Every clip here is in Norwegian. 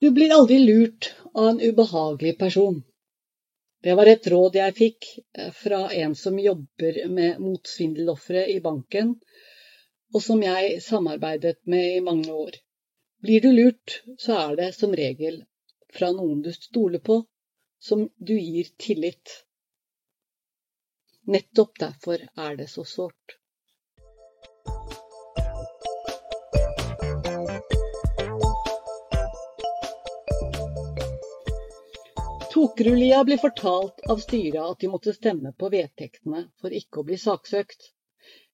Du blir aldri lurt av en ubehagelig person. Det var et råd jeg fikk eh, fra en som jobber med motsvindelofre i banken, og som jeg samarbeidet med i mange år. Blir du lurt, så er det som regel fra noen du stoler på, som du gir tillit. Nettopp derfor er det så sårt. Tokerud-Lia blir fortalt av styret at de måtte stemme på vedtektene for ikke å bli saksøkt,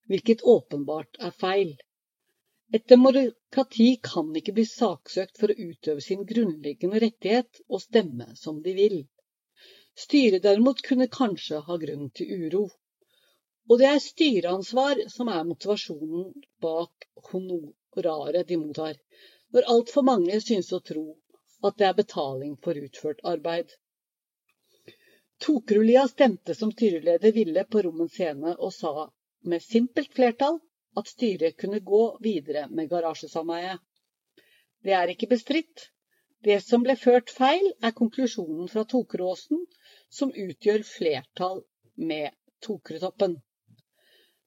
hvilket åpenbart er feil. Et demokrati kan ikke bli saksøkt for å utøve sin grunnleggende rettighet og stemme som de vil. Styret derimot kunne kanskje ha grunn til uro. Og det er styreansvar som er motivasjonen bak honoraret de mottar, når altfor mange synes å tro at det er betaling for utført arbeid. Tokerud-Lia stemte som styreleder ville på Rommen scene og sa med simpelt flertall at styret kunne gå videre med garasjesameiet. Det er ikke bestridt. Det som ble ført feil, er konklusjonen fra Tokeråsen, som utgjør flertall med Tokretoppen.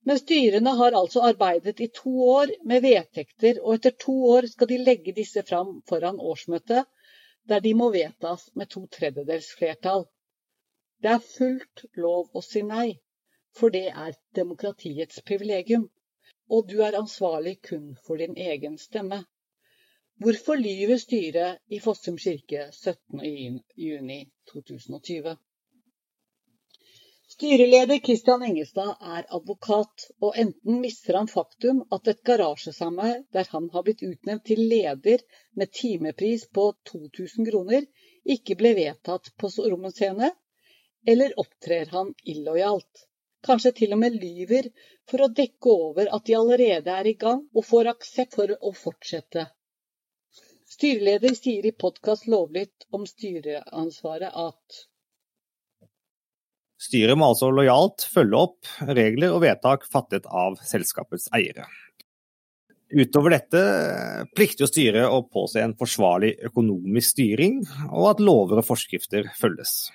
Men styrene har altså arbeidet i to år med vedtekter, og etter to år skal de legge disse fram foran årsmøtet, der de må vedtas med to tredjedels flertall. Det er fullt lov å si nei, for det er demokratiets privilegium, og du er ansvarlig kun for din egen stemme. Hvorfor lyver styret i Fossum kirke 17.6.2020? Styreleder Kristian Engestad er advokat, og enten mister han faktum at et garasjesameie der han har blitt utnevnt til leder med timepris på 2000 kroner, ikke ble vedtatt på Rommen scene, eller opptrer han illojalt? Kanskje til og med lyver for å dekke over at de allerede er i gang, og får aksept for å fortsette. Styreleder sier i podkast Lovlytt om styreansvaret at Styret må altså lojalt følge opp regler og vedtak fattet av selskapets eiere. Utover dette plikter jo styret å påse en forsvarlig økonomisk styring, og at lover og forskrifter følges.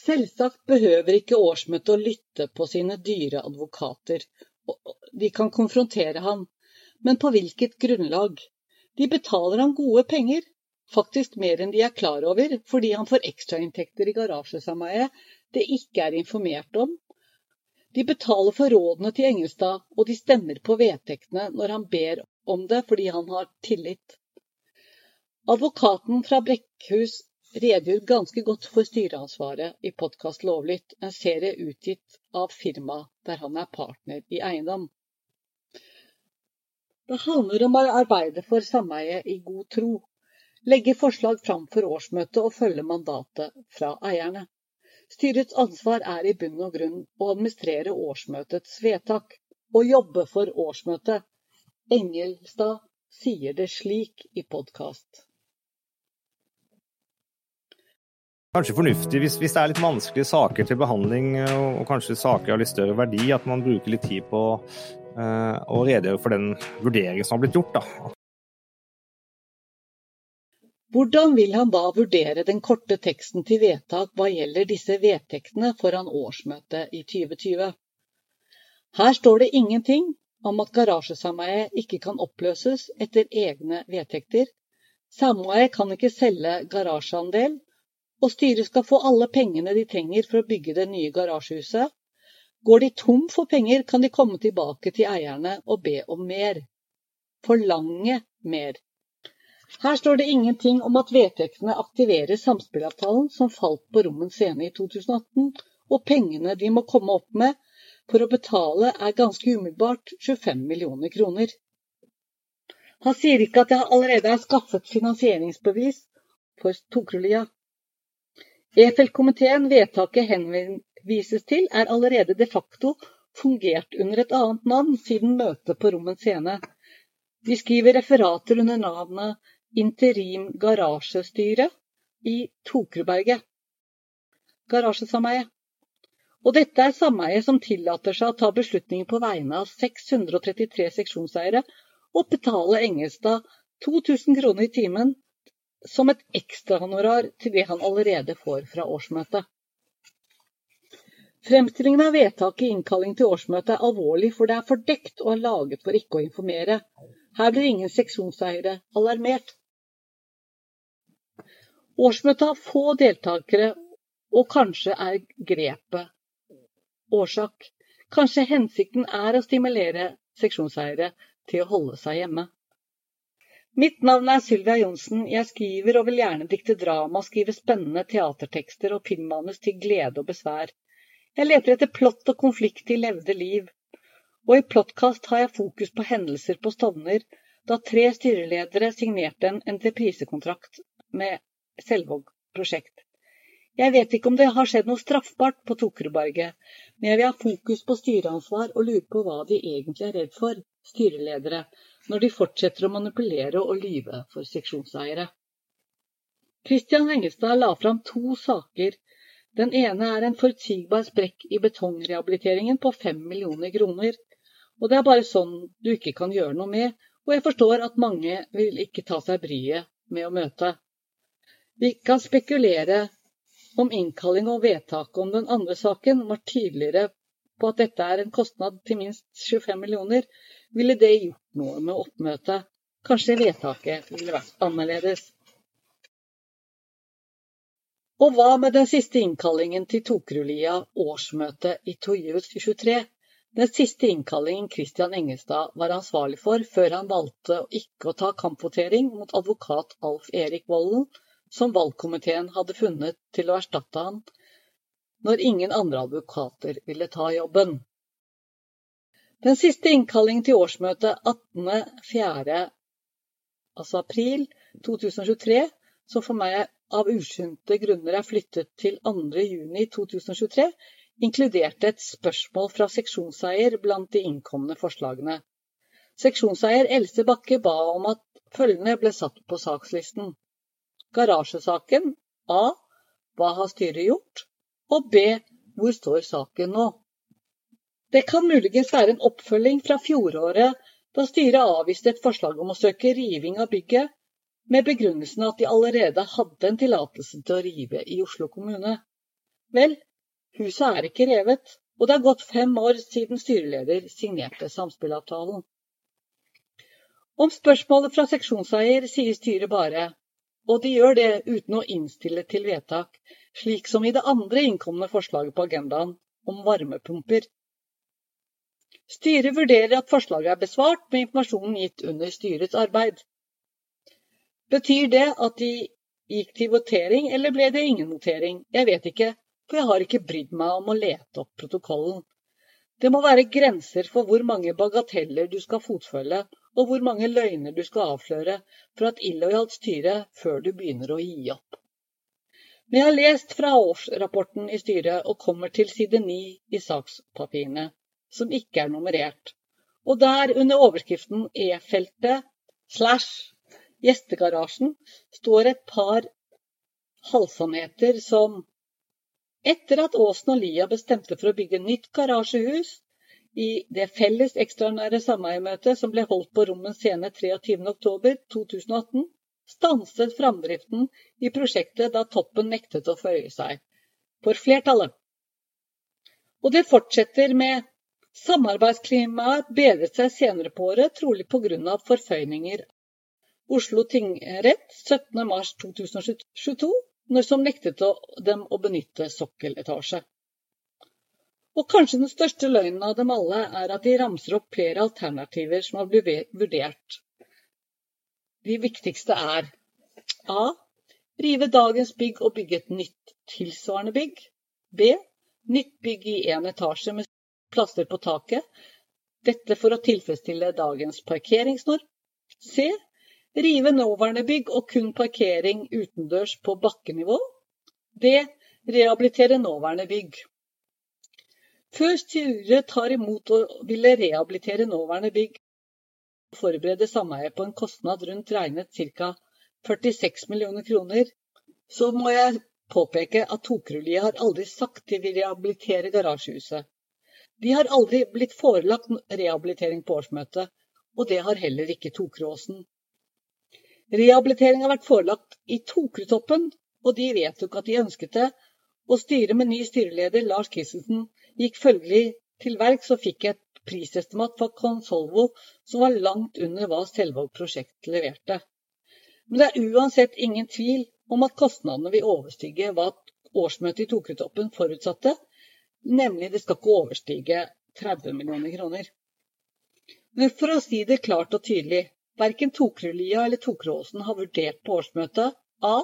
Selvsagt behøver ikke årsmøtet å lytte på sine dyre advokater, de kan konfrontere ham, men på hvilket grunnlag? De betaler ham gode penger, faktisk mer enn de er klar over, fordi han får ekstrainntekter i garasjesameiet det ikke er informert om. De betaler for rådene til Engelstad, og de stemmer på vedtektene når han ber om det fordi han har tillit. Advokaten fra Brekkhus redegjør ganske godt for styreansvaret i podkast Lovlytt, en serie utgitt av firmaet der han er partner i eiendom. Det handler om å arbeide for sameiet i god tro, legge forslag fram for årsmøtet og følge mandatet fra eierne. Styrets ansvar er i bunn og grunn å administrere årsmøtets vedtak og jobbe for årsmøtet. Engelstad sier det slik i podkast. Kanskje fornuftig hvis, hvis, det er litt vanskelige saker til behandling, og, og kanskje saker av litt større verdi, at man bruker litt tid på uh, å redegjøre for den vurderingen som har blitt gjort. Da. Hvordan vil han da vurdere den korte teksten til vedtak hva gjelder disse vedtektene foran årsmøtet i 2020? Her står det ingenting om at garasjesameiet ikke kan oppløses etter egne vedtekter. Sameiet kan ikke selge garasjeandel og styret skal få alle pengene de trenger for å bygge det nye garasjehuset. Går de tom for penger, kan de komme tilbake til eierne og be om mer. Forlange mer. Her står det ingenting om at vedtektene aktiverer samspillavtalen som falt på Rommen scene i 2018, og pengene de må komme opp med for å betale er ganske umiddelbart 25 millioner kroner. Han sier ikke at det allerede er skaffet finansieringsbevis for Tokrulia. EFEL-komiteen vedtaket henvises til, er allerede de facto fungert under et annet navn siden møtet på Rommen scene. De skriver referater under navnet Interim garasjestyre i Tokruberget garasjesameie. Og dette er sameiet som tillater seg å ta beslutninger på vegne av 633 seksjonseiere og betale Engelstad 2000 kroner i timen som et ekstrahonorar til det han allerede får fra årsmøtet. Fremstillingen av vedtaket i innkalling til årsmøtet er alvorlig, for det er fordekt og er laget for ikke å informere. Her blir ingen seksjonseiere alarmert. Årsmøtet har få deltakere, og kanskje er grepet årsak. Kanskje hensikten er å stimulere seksjonseiere til å holde seg hjemme. Mitt navn er Sylvia Johnsen. Jeg skriver og vil gjerne dikte drama, skrive spennende teatertekster og filmmanus til glede og besvær. Jeg leter etter plott og konflikt i levde liv. Og i Plottkast har jeg fokus på hendelser på Stovner, da tre styreledere signerte en entreprisekontrakt med Selvåg prosjekt. Jeg vet ikke om det har skjedd noe straffbart på Tokerudberget, men jeg vil ha fokus på styreansvar og lure på hva de egentlig er redd for, styreledere, når de fortsetter å manipulere og lyve for seksjonseiere. Kristian Hengestad la fram to saker. Den ene er en forutsigbar sprekk i betongrehabiliteringen på fem millioner kroner. Og det er bare sånn du ikke kan gjøre noe med, og jeg forstår at mange vil ikke ta seg bryet med å møte. Vi kan spekulere om innkalling og vedtaket om den andre saken var tydeligere på at dette er en kostnad til minst 25 millioner, ville det gjort noe med oppmøtet. Kanskje vedtaket ville vært annerledes. Og hva med den siste innkallingen til Tokrulia årsmøte i 2023? Den siste innkallingen Christian Engestad var ansvarlig for før han valgte ikke å ta kampvotering mot advokat Alf Erik Volden, som valgkomiteen hadde funnet til å erstatte han når ingen andre advokater ville ta jobben. Den siste innkallingen til årsmøtet 18.4., altså april 2023, som for meg av uskjønte grunner er flyttet til 2.6.2023, inkluderte et spørsmål fra seksjonseier blant de innkomne forslagene. Seksjonseier Else Bakke ba om at følgende ble satt på sakslisten. Garasjesaken A. Hva har styret gjort? Og B. Hvor står saken nå? Det kan muligens være en oppfølging fra fjoråret, da styret avviste et forslag om å søke riving av bygget, med begrunnelsen at de allerede hadde en tillatelse til å rive i Oslo kommune. Vel, huset er ikke revet, og det har gått fem år siden styreleder signerte samspillavtalen. Om spørsmålet fra seksjonseier sier styret bare, og de gjør det uten å innstille til vedtak, slik som i det andre innkomne forslaget på agendaen, om varmepumper. Styret vurderer at forslaget er besvart med informasjonen gitt under styrets arbeid. Betyr det at de gikk til votering, eller ble det ingen votering? Jeg vet ikke, for jeg har ikke brydd meg om å lete opp protokollen. Det må være grenser for hvor mange bagateller du skal fotfølge, og hvor mange løgner du skal avsløre for et illojalt styre før du begynner å gi opp. Men jeg har lest fra årsrapporten i styret og kommer til side ni i sakspapirene som ikke er nummerert. Og der, under overskriften E-feltet slash gjestegarasjen, står et par halvsannheter som etter at Åsen og Lia bestemte for å bygge nytt garasjehus i det felles ekstraordinære sameiemøtet som ble holdt på Rommens scene 23.10.2018, stanset framdriften i prosjektet da toppen nektet å føye seg for flertallet. Og det fortsetter med Samarbeidsklimaet bedret seg senere på året, trolig pga. forføyninger. Oslo tingrett 17.3.2022, som nektet dem å benytte sokkeletasje. Og kanskje den største løgnen av dem alle er at de ramser opp flere alternativer som har blitt vurdert. De viktigste er A. Rive dagens bygg og bygge et nytt tilsvarende bygg. B. Nytt bygg i én etasje med plasser på taket. Dette for å tilfredsstille dagens parkeringsnorm. C. Rive nåværende bygg og kun parkering utendørs på bakkenivå. D. Rehabilitere nåværende bygg. Før styret tar imot og ville rehabilitere nåværende bygg, forbereder sameiet på en kostnad rundt regnet ca. 46 millioner kroner, så må jeg påpeke at Tokerudliet har aldri sagt de vil rehabilitere garasjehuset. De har aldri blitt forelagt rehabilitering på årsmøtet, og det har heller ikke Tokeråsen. Rehabilitering har vært forelagt i Tokerudtoppen, og de vedtok at de ønsket det. Og styret med ny styreleder Lars Christensen gikk følgelig til verks og fikk et prisestimat for Consolvo som var langt under hva Selvåg prosjekt leverte. Men det er uansett ingen tvil om at kostnadene vil overstige hva årsmøtet i Tokerudtoppen forutsatte, nemlig det skal ikke overstige 30 millioner kroner. Men for å si det klart og tydelig, Verken Tokrelia eller Tokråsen har vurdert på årsmøtet a.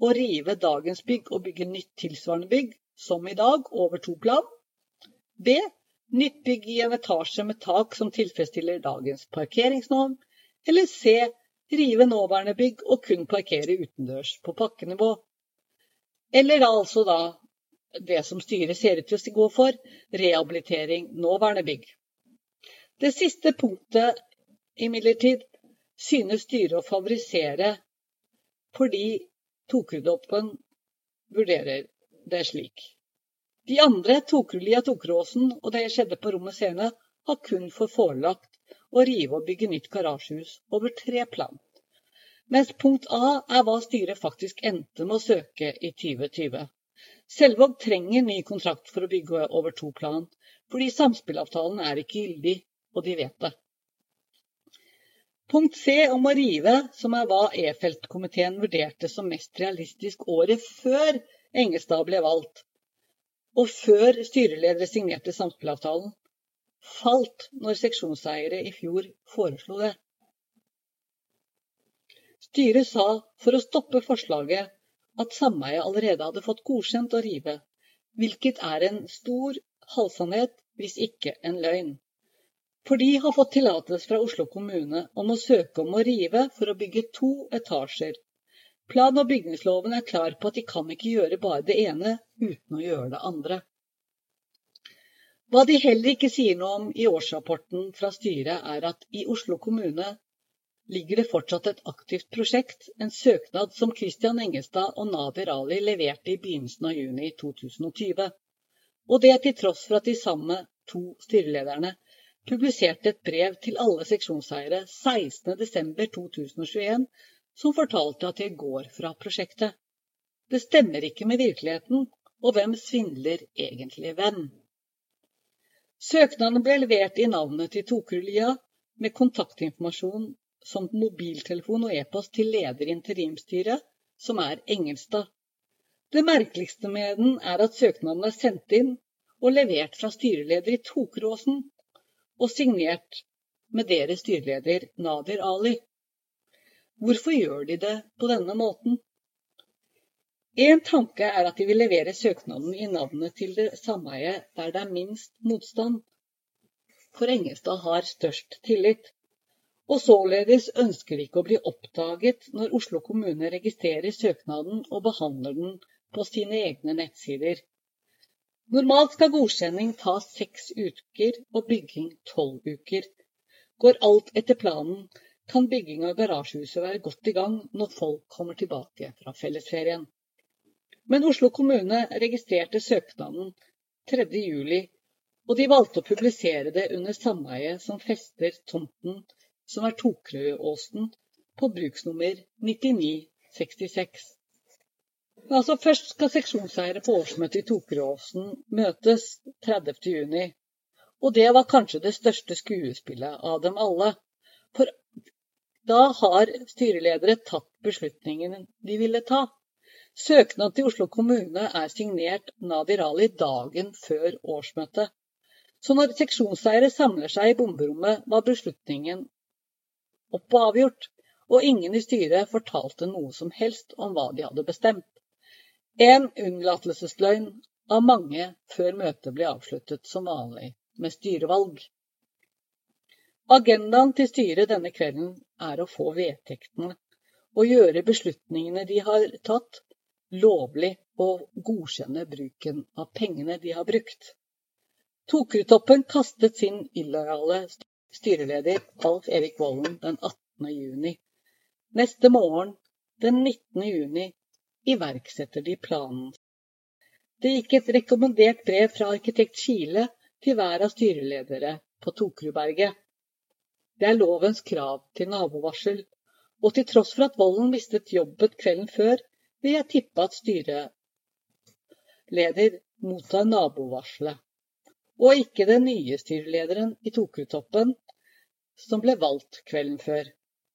å rive dagens bygg og bygge nytt tilsvarende bygg, som i dag, over to plan. b. Nytt bygg i en etasje med tak som tilfredsstiller dagens parkeringsnorm. Eller c. Rive nåværende bygg og kun parkere utendørs på pakkenivå. Eller altså da det som styret ser ut til å gå for, rehabilitering nåværende bygg. Det siste punktet imidlertid synes styret å favorisere fordi Tokrudoppen vurderer det slik. De andre, Tokerudlia og Tokeråsen og det skjedde på Rommet scene, har kun fått forelagt å rive og bygge nytt garasjehus over tre plan. Mens punkt A er hva styret faktisk endte med å søke i 2020. Selvåg trenger ny kontrakt for å bygge over to plan, fordi samspillavtalen er ikke gyldig, og de vet det. Punkt C om å rive, som er hva E-feltkomiteen vurderte som mest realistisk året før Engestad ble valgt, og før styreledere signerte samspillavtalen, falt når seksjonseiere i fjor foreslo det. Styret sa for å stoppe forslaget at sameiet allerede hadde fått godkjent å rive, hvilket er en stor halvsannhet, hvis ikke en løgn. For de har fått tillatelse fra Oslo kommune om å søke om å rive for å bygge to etasjer. Plan- og bygningsloven er klar på at de kan ikke gjøre bare det ene uten å gjøre det andre. Hva de heller ikke sier noe om i årsrapporten fra styret, er at i Oslo kommune ligger det fortsatt et aktivt prosjekt, en søknad som Christian Engestad og Nader Ali leverte i begynnelsen av juni 2020. Og det til tross for at de samme to styrelederne publiserte et brev til alle seksjonseiere 16.12.2021 som fortalte at de går fra prosjektet. Det stemmer ikke med virkeligheten, og hvem svindler egentlig hvem? Søknaden ble levert i navnet til Tokerudlia med kontaktinformasjon som mobiltelefon og e-post til leder i interimstyret, som er Engelstad. Det merkeligste med den er at søknaden er sendt inn og levert fra styreleder i Tokeråsen, og signert med deres styreleder Nadir Ali. Hvorfor gjør de det på denne måten? En tanke er at de vil levere søknaden i navnet til det sameiet der det er minst motstand, for Engestad har størst tillit. Og således ønsker de ikke å bli oppdaget når Oslo kommune registrerer søknaden og behandler den på sine egne nettsider. Normalt skal godkjenning ta seks uker og bygging tolv uker. Går alt etter planen, kan bygging av garasjehuset være godt i gang når folk kommer tilbake fra fellesferien. Men Oslo kommune registrerte søknaden 3.7, og de valgte å publisere det under sameiet som fester tomten, som er Tokrøåsen, på bruksnummer 9966. Altså Først skal seksjonseiere på årsmøtet i Tokeråsen møtes 30.6. Og det var kanskje det største skuespillet av dem alle. For da har styreledere tatt beslutningen de ville ta. Søknad til Oslo kommune er signert Nadir Ali dagen før årsmøtet. Så når seksjonseiere samler seg i bomberommet, var beslutningen opp og avgjort. Og ingen i styret fortalte noe som helst om hva de hadde bestemt. En unnlatelsesløgn av mange før møtet ble avsluttet som vanlig med styrevalg. Agendaen til styret denne kvelden er å få vedtektene og gjøre beslutningene de har tatt, lovlig og godkjenne bruken av pengene de har brukt. Tokerudtoppen kastet sin illojale styreleder Alf Erik Volden den 18. juni. Neste morgen, den 19. juni, iverksetter de planen. Det gikk et rekommendert brev fra arkitekt Kile til hver av styreledere på Tokerudberget. Det er lovens krav til nabovarsel, Og til tross for at Volden mistet jobben kvelden før, vil jeg tippe at styreleder mottar nabovarselet. Og ikke den nye styrelederen i Tokerudtoppen som ble valgt kvelden før.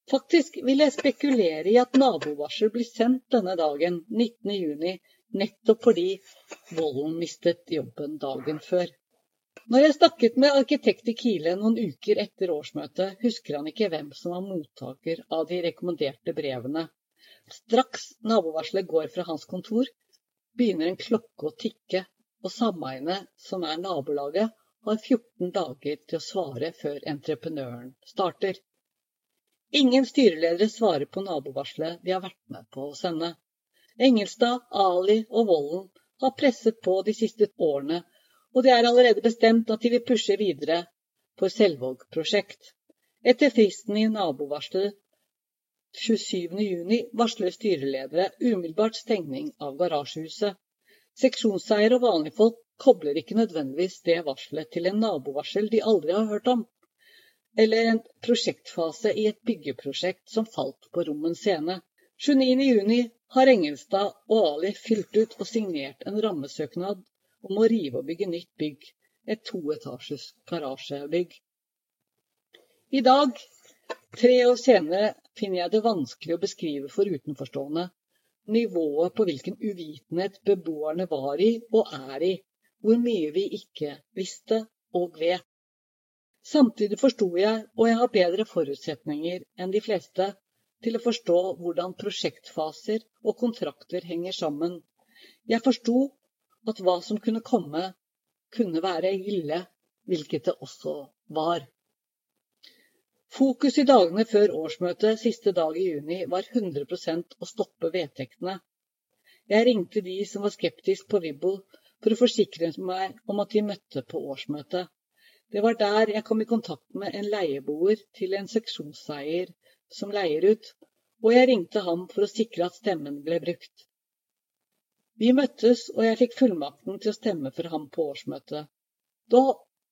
Faktisk vil jeg spekulere i at nabovarsel blir sendt denne dagen, 19.6, nettopp fordi Volden mistet jobben dagen før. Når jeg snakket med arkitekt i Kile noen uker etter årsmøtet, husker han ikke hvem som var mottaker av de rekommenderte brevene. Straks nabovarselet går fra hans kontor, begynner en klokke å tikke, og sameiene, som er nabolaget, har 14 dager til å svare før entreprenøren starter. Ingen styreledere svarer på nabovarselet de har vært med på å sende. Engelstad, Ali og Vollen har presset på de siste årene og det er allerede bestemt at de vil pushe videre for Selvåg-prosjekt. Etter fristen i nabovarselet 27.6 varsler styreledere umiddelbart stengning av garasjehuset. Seksjonseier og vanlige folk kobler ikke nødvendigvis det varselet til en nabovarsel de aldri har hørt om, eller en prosjektfase i et byggeprosjekt som falt på Rommen scene. 29.6 har Engelstad og Ali fylt ut og signert en rammesøknad om å rive og bygge nytt bygg, et toetasjes garasjebygg. I dag, tre år senere, finner jeg det vanskelig å beskrive for utenforstående nivået på hvilken uvitenhet beboerne var i og er i, hvor mye vi ikke visste og vet. Samtidig forsto jeg, og jeg har bedre forutsetninger enn de fleste, til å forstå hvordan prosjektfaser og kontrakter henger sammen. Jeg forsto at hva som kunne komme, kunne være ille, hvilket det også var. Fokus i dagene før årsmøtet siste dag i juni var 100% å stoppe vedtektene. Jeg ringte de som var skeptiske på Ribble, for å forsikre meg om at de møtte på årsmøtet. Det var der jeg kom i kontakt med en leieboer til en seksjonseier som leier ut, og jeg ringte ham for å sikre at stemmen ble brukt. Vi møttes, og jeg fikk fullmakten til å stemme for ham på årsmøtet. Da,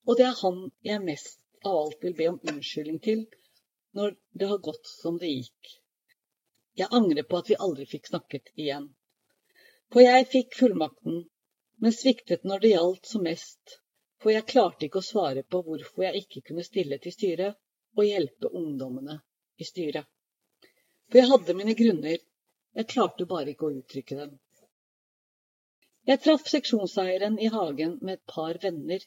og det er han jeg mest av alt vil be om unnskyldning til når det har gått som det gikk. Jeg angrer på at vi aldri fikk snakket igjen. For jeg fikk fullmakten, men sviktet når det gjaldt som mest, for jeg klarte ikke å svare på hvorfor jeg ikke kunne stille til styret og hjelpe ungdommene i styret. For jeg hadde mine grunner, jeg klarte bare ikke å uttrykke dem. Jeg traff seksjonseieren i hagen med et par venner.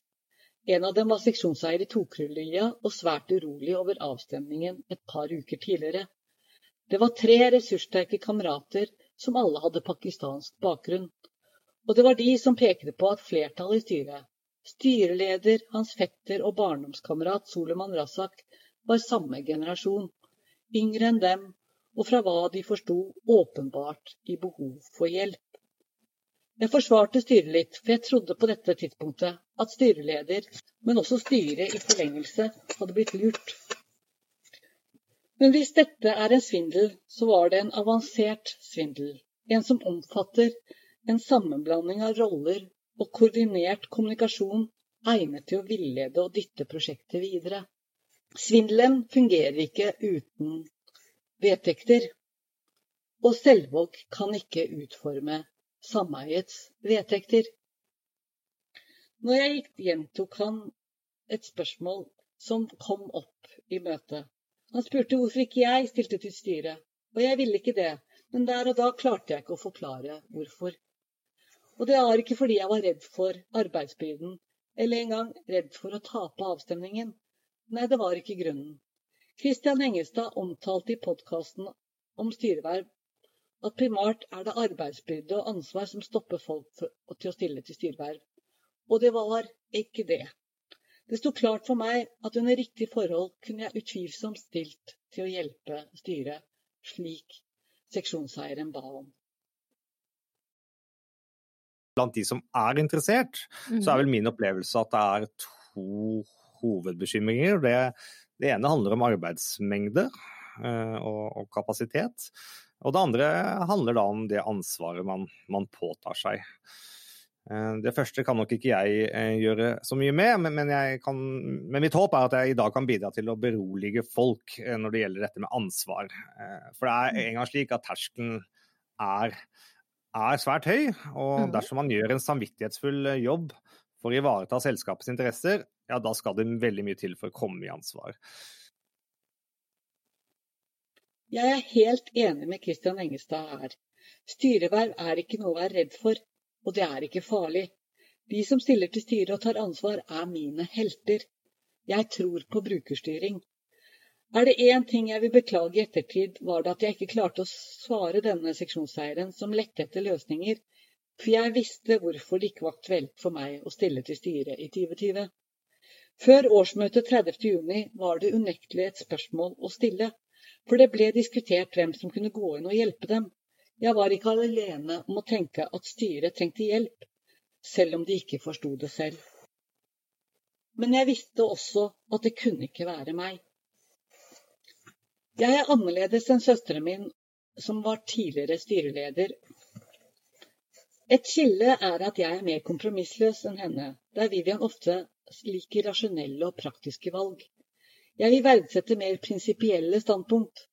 En av dem var seksjonseier i Tokrullia og svært urolig over avstemningen et par uker tidligere. Det var tre ressurssterke kamerater som alle hadde pakistansk bakgrunn. Og det var de som pekte på at flertallet i styret, styreleder, hans fetter og barndomskamerat Soleman Razak, var samme generasjon, yngre enn dem, og fra hva de forsto, åpenbart i behov for hjelp. Jeg forsvarte styret litt, for jeg trodde på dette tidspunktet at styreleder, men også styret i forlengelse, hadde blitt lurt. Men hvis dette er en svindel, så var det en avansert svindel. En som omfatter en sammenblanding av roller og koordinert kommunikasjon egnet til å villede og dytte prosjektet videre. Svindelen fungerer ikke uten vedtekter, og Selvåg kan ikke utforme sameiets vedtekter. Når jeg gikk, gjentok han et spørsmål som kom opp i møtet. Han spurte hvorfor ikke jeg stilte til styret, og jeg ville ikke det, men der og da klarte jeg ikke å forklare hvorfor. Og det var ikke fordi jeg var redd for arbeidsbyrden, eller engang redd for å tape avstemningen. Nei, det var ikke grunnen. Christian Engestad omtalte i podkasten om styreverv at primært er det arbeidsbyrde og ansvar som stopper folk til å stille til styreverv. Og det var ikke det. Det sto klart for meg at under riktige forhold kunne jeg utvilsomt stilt til å hjelpe styret, slik seksjonseieren ba om. Blant de som er interessert, mm. så er vel min opplevelse at det er to hovedbekymringer. Det, det ene handler om arbeidsmengde eh, og, og kapasitet. Og det andre handler da om det ansvaret man, man påtar seg. Eh, det første kan nok ikke jeg eh, gjøre så mye med, men, kan, men, mitt håp er at jeg i dag kan bidra til å berolige folk når det gjelder dette med ansvar. For det er en gang slik at terskelen er, er svært høy, og mhm. dersom man gjør en samvittighetsfull jobb for å ivareta selskapets interesser, ja, da skal det veldig mye til for å komme i ansvar. Jeg er helt enig med Kristian Engestad her. Styreverv er ikke noe å være redd for. Og det er ikke farlig. De som stiller til styret og tar ansvar, er mine helter. Jeg tror på brukerstyring. Er det én ting jeg vil beklage i ettertid, var det at jeg ikke klarte å svare denne seksjonseieren som lette etter løsninger, for jeg visste hvorfor det ikke var aktuelt for meg å stille til styret i 2020. Før årsmøtet 30.6 var det unektelig et spørsmål å stille, for det ble diskutert hvem som kunne gå inn og hjelpe dem. Jeg var ikke alene om å tenke at styret trengte hjelp, selv om de ikke forsto det selv. Men jeg visste også at det kunne ikke være meg. Jeg er annerledes enn søsteren min, som var tidligere styreleder. Et skille er at jeg er mer kompromissløs enn henne, der Vivian ofte liker rasjonelle og praktiske valg. Jeg vil verdsette mer prinsipielle standpunkt.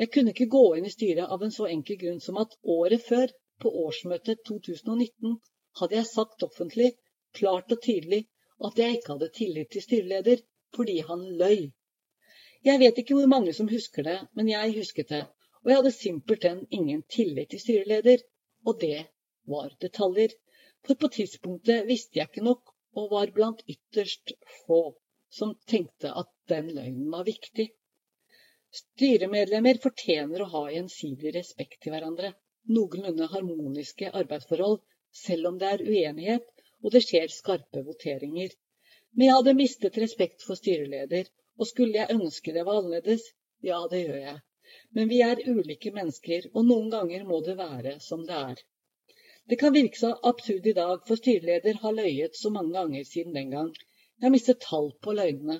Jeg kunne ikke gå inn i styret av en så enkel grunn som at året før, på årsmøtet 2019, hadde jeg sagt offentlig, klart og tydelig, at jeg ikke hadde tillit til styreleder fordi han løy. Jeg vet ikke hvor mange som husker det, men jeg husket det, og jeg hadde simpelthen ingen tillit til styreleder, og det var detaljer. For på tidspunktet visste jeg ikke nok, og var blant ytterst få som tenkte at den løgnen var viktig. Styremedlemmer fortjener å ha gjensidig respekt til hverandre, noenlunde harmoniske arbeidsforhold, selv om det er uenighet og det skjer skarpe voteringer. Men jeg hadde mistet respekt for styreleder, og skulle jeg ønske det var annerledes? Ja, det gjør jeg. Men vi er ulike mennesker, og noen ganger må det være som det er. Det kan virke så absurd i dag, for styreleder har løyet så mange ganger siden den gang. Jeg har mistet tall på løgnene,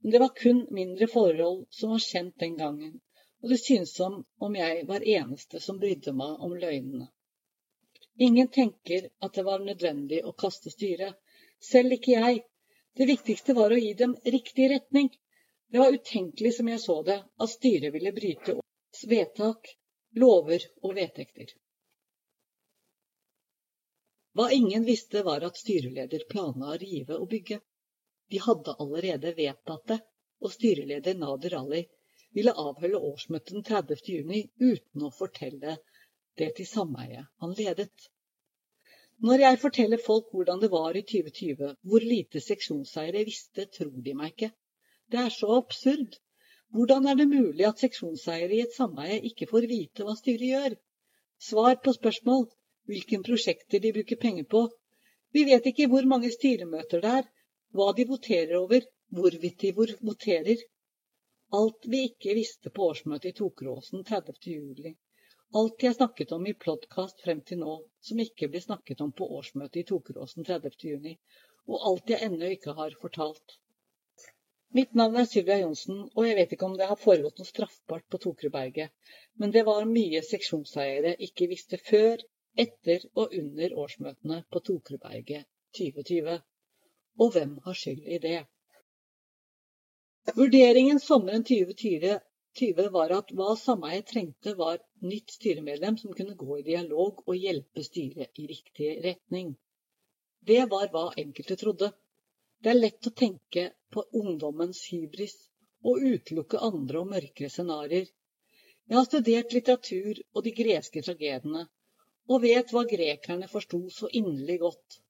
men det var kun mindre forhold som var kjent den gangen, og det synes som om jeg var eneste som brydde meg om løgnene. Ingen tenker at det var nødvendig å kaste styret. Selv ikke jeg. Det viktigste var å gi dem riktig retning. Det var utenkelig, som jeg så det, at styret ville bryte årets vedtak, lover og vedtekter. Hva ingen visste, var at styreleder planla å rive og bygge. De hadde allerede vedtatt det, og styreleder Nader Ali ville avholde årsmøtet den 30. juni uten å fortelle det til sameiet han ledet. Når jeg forteller folk hvordan det var i 2020, hvor lite seksjonseiere visste, tror de meg ikke. Det er så absurd. Hvordan er det mulig at seksjonseiere i et sameie ikke får vite hva styret gjør? Svar på spørsmål. Hvilke prosjekter de bruker penger på. Vi vet ikke hvor mange styremøter det er, hva de voterer over, hvorvidt de voterer. Alt vi ikke visste på årsmøtet i Tokeråsen 30. juli. Alt jeg snakket om i podkast frem til nå, som ikke blir snakket om på årsmøtet i Tokeråsen 30. juni. Og alt jeg ennå ikke har fortalt. Mitt navn er Sylvia Johnsen, og jeg vet ikke om det har foregått noe straffbart på Tokerudberget, men det var mye seksjonseiere ikke visste før, etter og under årsmøtene på Tokerudberget 2020 og hvem har skyld i det? Vurderingen sommeren 2020 var at hva sameiet trengte, var nytt styremedlem som kunne gå i dialog og hjelpe styret i riktig retning. Det var hva enkelte trodde. Det er lett å tenke på ungdommens hybris og utelukke andre og mørkere scenarioer. Jeg har studert litteratur og de greske tragediene, og vet hva grekerne forsto så inderlig godt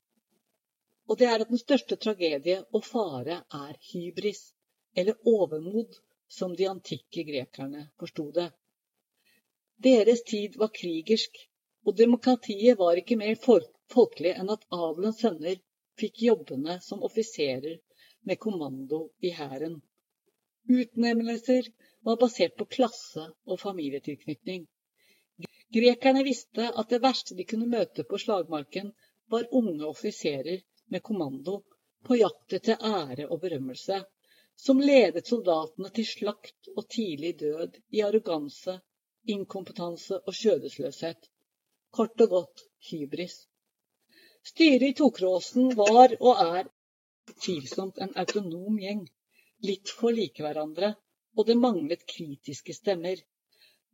og det er at den største tragedie og fare er hybris, eller overmod, som de antikke grekerne forsto det. Deres tid var krigersk, og demokratiet var ikke mer folkelig enn at adelens sønner fikk jobbene som offiserer med kommando i hæren. Utnevnelser var basert på klasse og familietilknytning. Grekerne visste at det verste de kunne møte på slagmarken, var unge offiserer med kommando på jakt etter ære og berømmelse, som ledet soldatene til slakt og tidlig død i arroganse, inkompetanse og skjødesløshet. Kort og godt hybris. Styret i Tokråsen var og er utvilsomt en autonom gjeng, litt for like hverandre, og det manglet kritiske stemmer.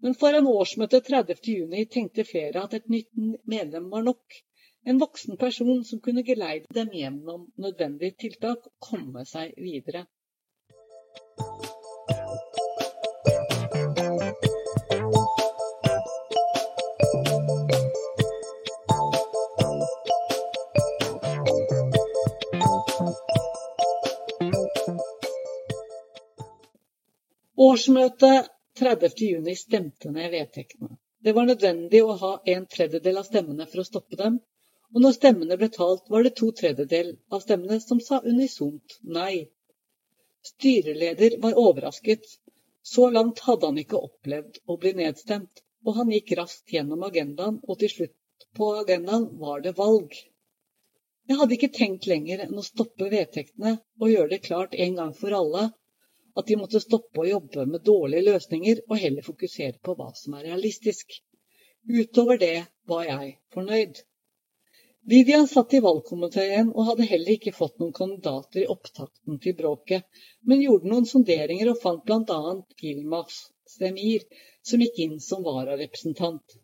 Men foran årsmøtet 30.6 tenkte flere at et nytt medlem var nok. En voksen person som kunne geleide dem gjennom nødvendige tiltak og komme seg videre. Årsmøtet 30.6 stemte ned vedtektene. Det var nødvendig å ha en tredjedel av stemmene for å stoppe dem, og når stemmene ble talt, var det to tredjedel av stemmene som sa unisont nei. Styreleder var overrasket. Så langt hadde han ikke opplevd å bli nedstemt, og han gikk raskt gjennom agendaen, og til slutt på agendaen var det valg. Jeg hadde ikke tenkt lenger enn å stoppe vedtektene og gjøre det klart en gang for alle at de måtte stoppe å jobbe med dårlige løsninger og heller fokusere på hva som er realistisk. Utover det var jeg fornøyd. Vivian satt i valgkomiteen og hadde heller ikke fått noen kandidater i opptakten til bråket, men gjorde noen sonderinger og fant bl.a. Gilmas Semir, som gikk inn som vararepresentant.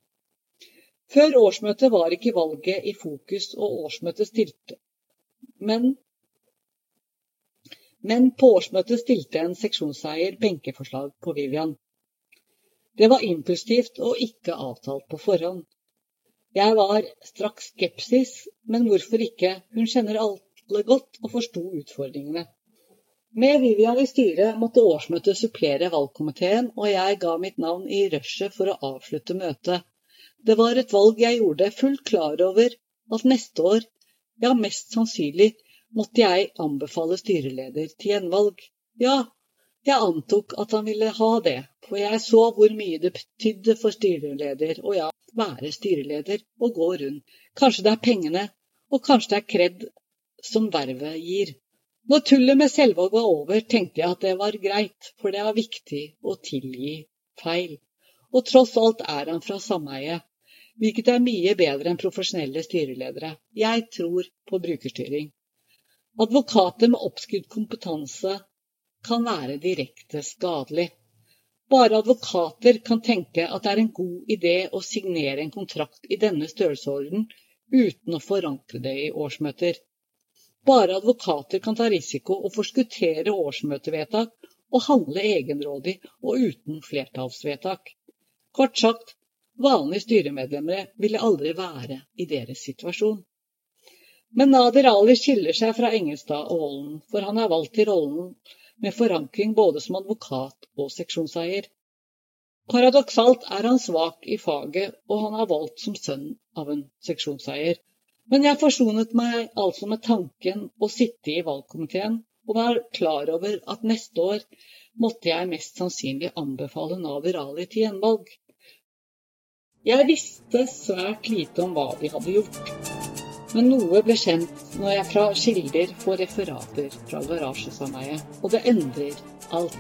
Før årsmøtet var ikke valget i fokus, og årsmøtet stilte. Men men på årsmøtet stilte en seksjonseier benkeforslag på Vivian. Det var impulsivt og ikke avtalt på forhånd. Jeg var straks skepsis, men hvorfor ikke, hun kjenner alle godt og forsto utfordringene. Med Vivian i styret måtte årsmøtet supplere valgkomiteen, og jeg ga mitt navn i rushet for å avslutte møtet. Det var et valg jeg gjorde fullt klar over at neste år, ja mest sannsynlig, måtte jeg anbefale styreleder til gjenvalg. Ja, jeg antok at han ville ha det, for jeg så hvor mye det betydde for styreleder å ja, være styreleder og gå rundt. Kanskje det er pengene, og kanskje det er kred som vervet gir. Når tullet med Selvåg var over, tenkte jeg at det var greit, for det er viktig å tilgi feil. Og tross alt er han fra sameie, hvilket er mye bedre enn profesjonelle styreledere. Jeg tror på brukerstyring. Advokater med oppskrudd kompetanse kan være direkte skadelig. Bare advokater kan tenke at det er en god idé å signere en kontrakt i denne størrelsesorden uten å forankre det i årsmøter. Bare advokater kan ta risiko og forskuttere årsmøtevedtak og handle egenrådig og uten flertallsvedtak. Kort sagt, vanlige styremedlemmer ville aldri være i deres situasjon. Men Nader Ali skiller seg fra Engelstad og Holden, for han er valgt til rollen med forankring både som advokat og seksjonseier. Paradoksalt er han svak i faget, og han er valgt som sønn av en seksjonseier. Men jeg forsonet meg altså med tanken å sitte i valgkomiteen og var klar over at neste år måtte jeg mest sannsynlig anbefale Nader Ali til gjenvalg. Jeg visste svært lite om hva de hadde gjort. Men noe ble kjent når jeg fra kilder får referater fra garasjesameiet, og det endrer alt.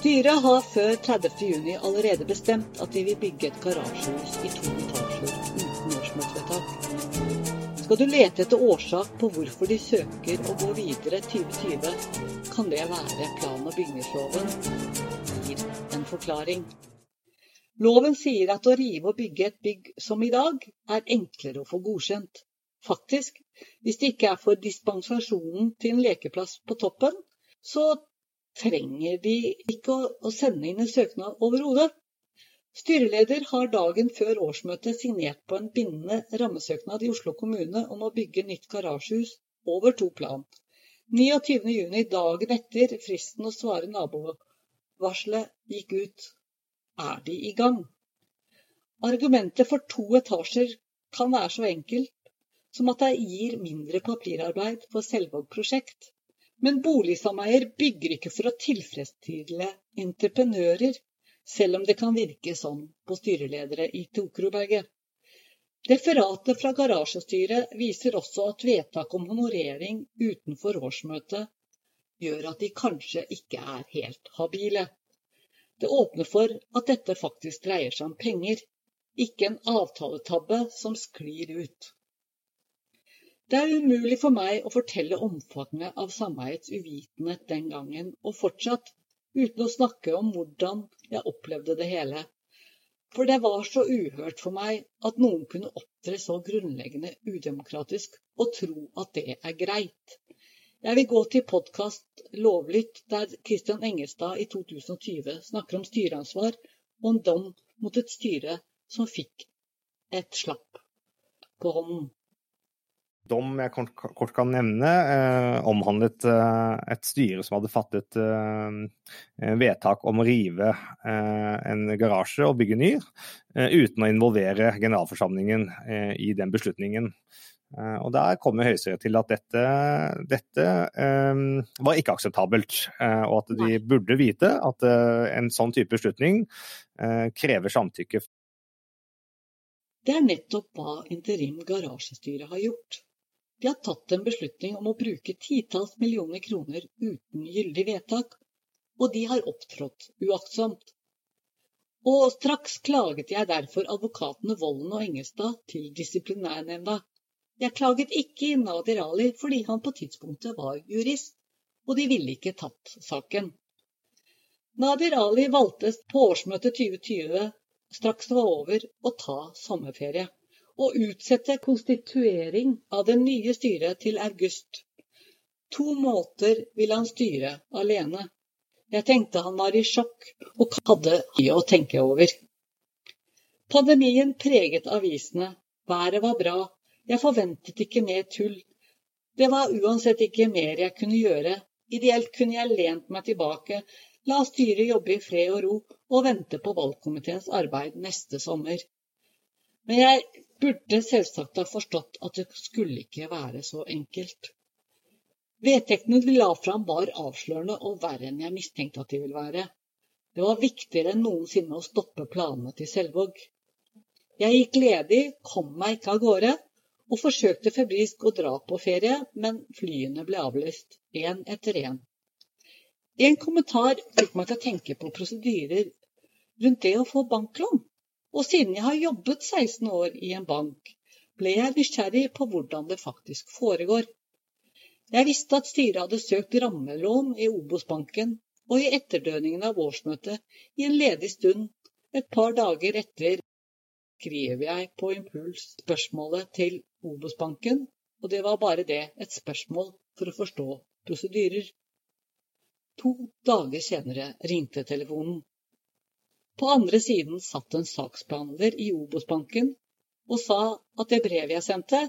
Styret har før 30.6 allerede bestemt at de vil bygge et garasjehus i to etasjer uten årsmøtevedtak. Skal du lete etter årsak på hvorfor de søker å gå videre 2020, kan det være plan- og bygningsloven en forklaring. Loven sier at å rive og bygge et bygg som i dag, er enklere å få godkjent. Faktisk, hvis det ikke er for dispensasjonen til en lekeplass på toppen, så trenger de ikke å, sende inn en søknad overhodet. Styreleder har dagen før årsmøtet signert på en bindende rammesøknad i Oslo kommune om å bygge nytt garasjehus over to plan. 29.6, dagen etter fristen å svare naboer varselet gikk ut, er de i gang. Argumentet for to etasjer kan være så enkelt som at det gir mindre papirarbeid for Selvåg prosjekt. Men boligsameier bygger ikke for å tilfredsstille entreprenører, selv om det kan virke sånn på styreledere i Tokroberget. Referatet fra garasjestyret viser også at vedtak om honorering utenfor årsmøtet gjør at de kanskje ikke er helt habile. Det åpner for at dette faktisk dreier seg om penger, ikke en avtaletabbe som sklir ut. Det er umulig for meg å fortelle omfanget av sameiets uvitenhet den gangen, og fortsatt, uten å snakke om hvordan jeg opplevde det hele. For det var så uhørt for meg at noen kunne opptre så grunnleggende udemokratisk og tro at det er greit. Jeg vil gå til podkast Lovlytt, der Christian Engelstad i 2020 snakker om styreansvar og en dom mot et styre som fikk et slapp på hånden dom jeg kort, kort kan nevne, eh, omhandlet eh, et styre som hadde fattet eh, vedtak om å rive eh, en garasje og bygge ny, eh, uten å involvere generalforsamlingen eh, i den beslutningen. Og Der kom Høyesterett til at dette, dette var ikke akseptabelt, og at de burde vite at en sånn type beslutning krever samtykke. Det er nettopp hva interim garasjestyre har gjort. De har tatt en beslutning om å bruke titalls millioner kroner uten gyldig vedtak, og de har opptrådt uaktsomt. Og straks klaget jeg derfor advokatene Volden og Engestad til disiplinærnemnda. Jeg klaget ikke Nadir Ali fordi han på tidspunktet var jurist, og de ville ikke tatt saken. Nadir Ali valgte på årsmøtet 2020, straks det var over, å ta sommerferie og utsette konstituering av det nye styret til august. To måter ville han styre alene. Jeg tenkte han var i sjokk og hadde mye å tenke over. Pandemien preget avisene. Været var bra. Jeg forventet ikke mer tull. Det var uansett ikke mer jeg kunne gjøre. Ideelt kunne jeg lent meg tilbake, la styret jobbe i fred og ro og vente på valgkomiteens arbeid neste sommer. Men jeg burde selvsagt ha forstått at det skulle ikke være så enkelt. Vedtektene de la fram var avslørende og verre enn jeg mistenkte at de ville være. Det var viktigere enn noensinne å stoppe planene til Selvåg. Jeg gikk ledig, kom meg ikke av gårde, og forsøkte febrilsk å dra på ferie, men flyene ble avlyst, én etter én. En kommentar fikk meg til å tenke på prosedyrer rundt det å få banklån. Og siden jeg har jobbet 16 år i en bank, ble jeg nysgjerrig på hvordan det faktisk foregår. Jeg visste at styret hadde søkt rammelån i Obos-banken, og i etterdønningen av årsmøtet, i en ledig stund, et par dager etter, skriver jeg på impuls spørsmålet til Obos-banken, og det var bare det, et spørsmål for å forstå prosedyrer. To dager senere ringte telefonen. På andre siden satt en saksbehandler i Obos-banken og sa at det brevet jeg sendte,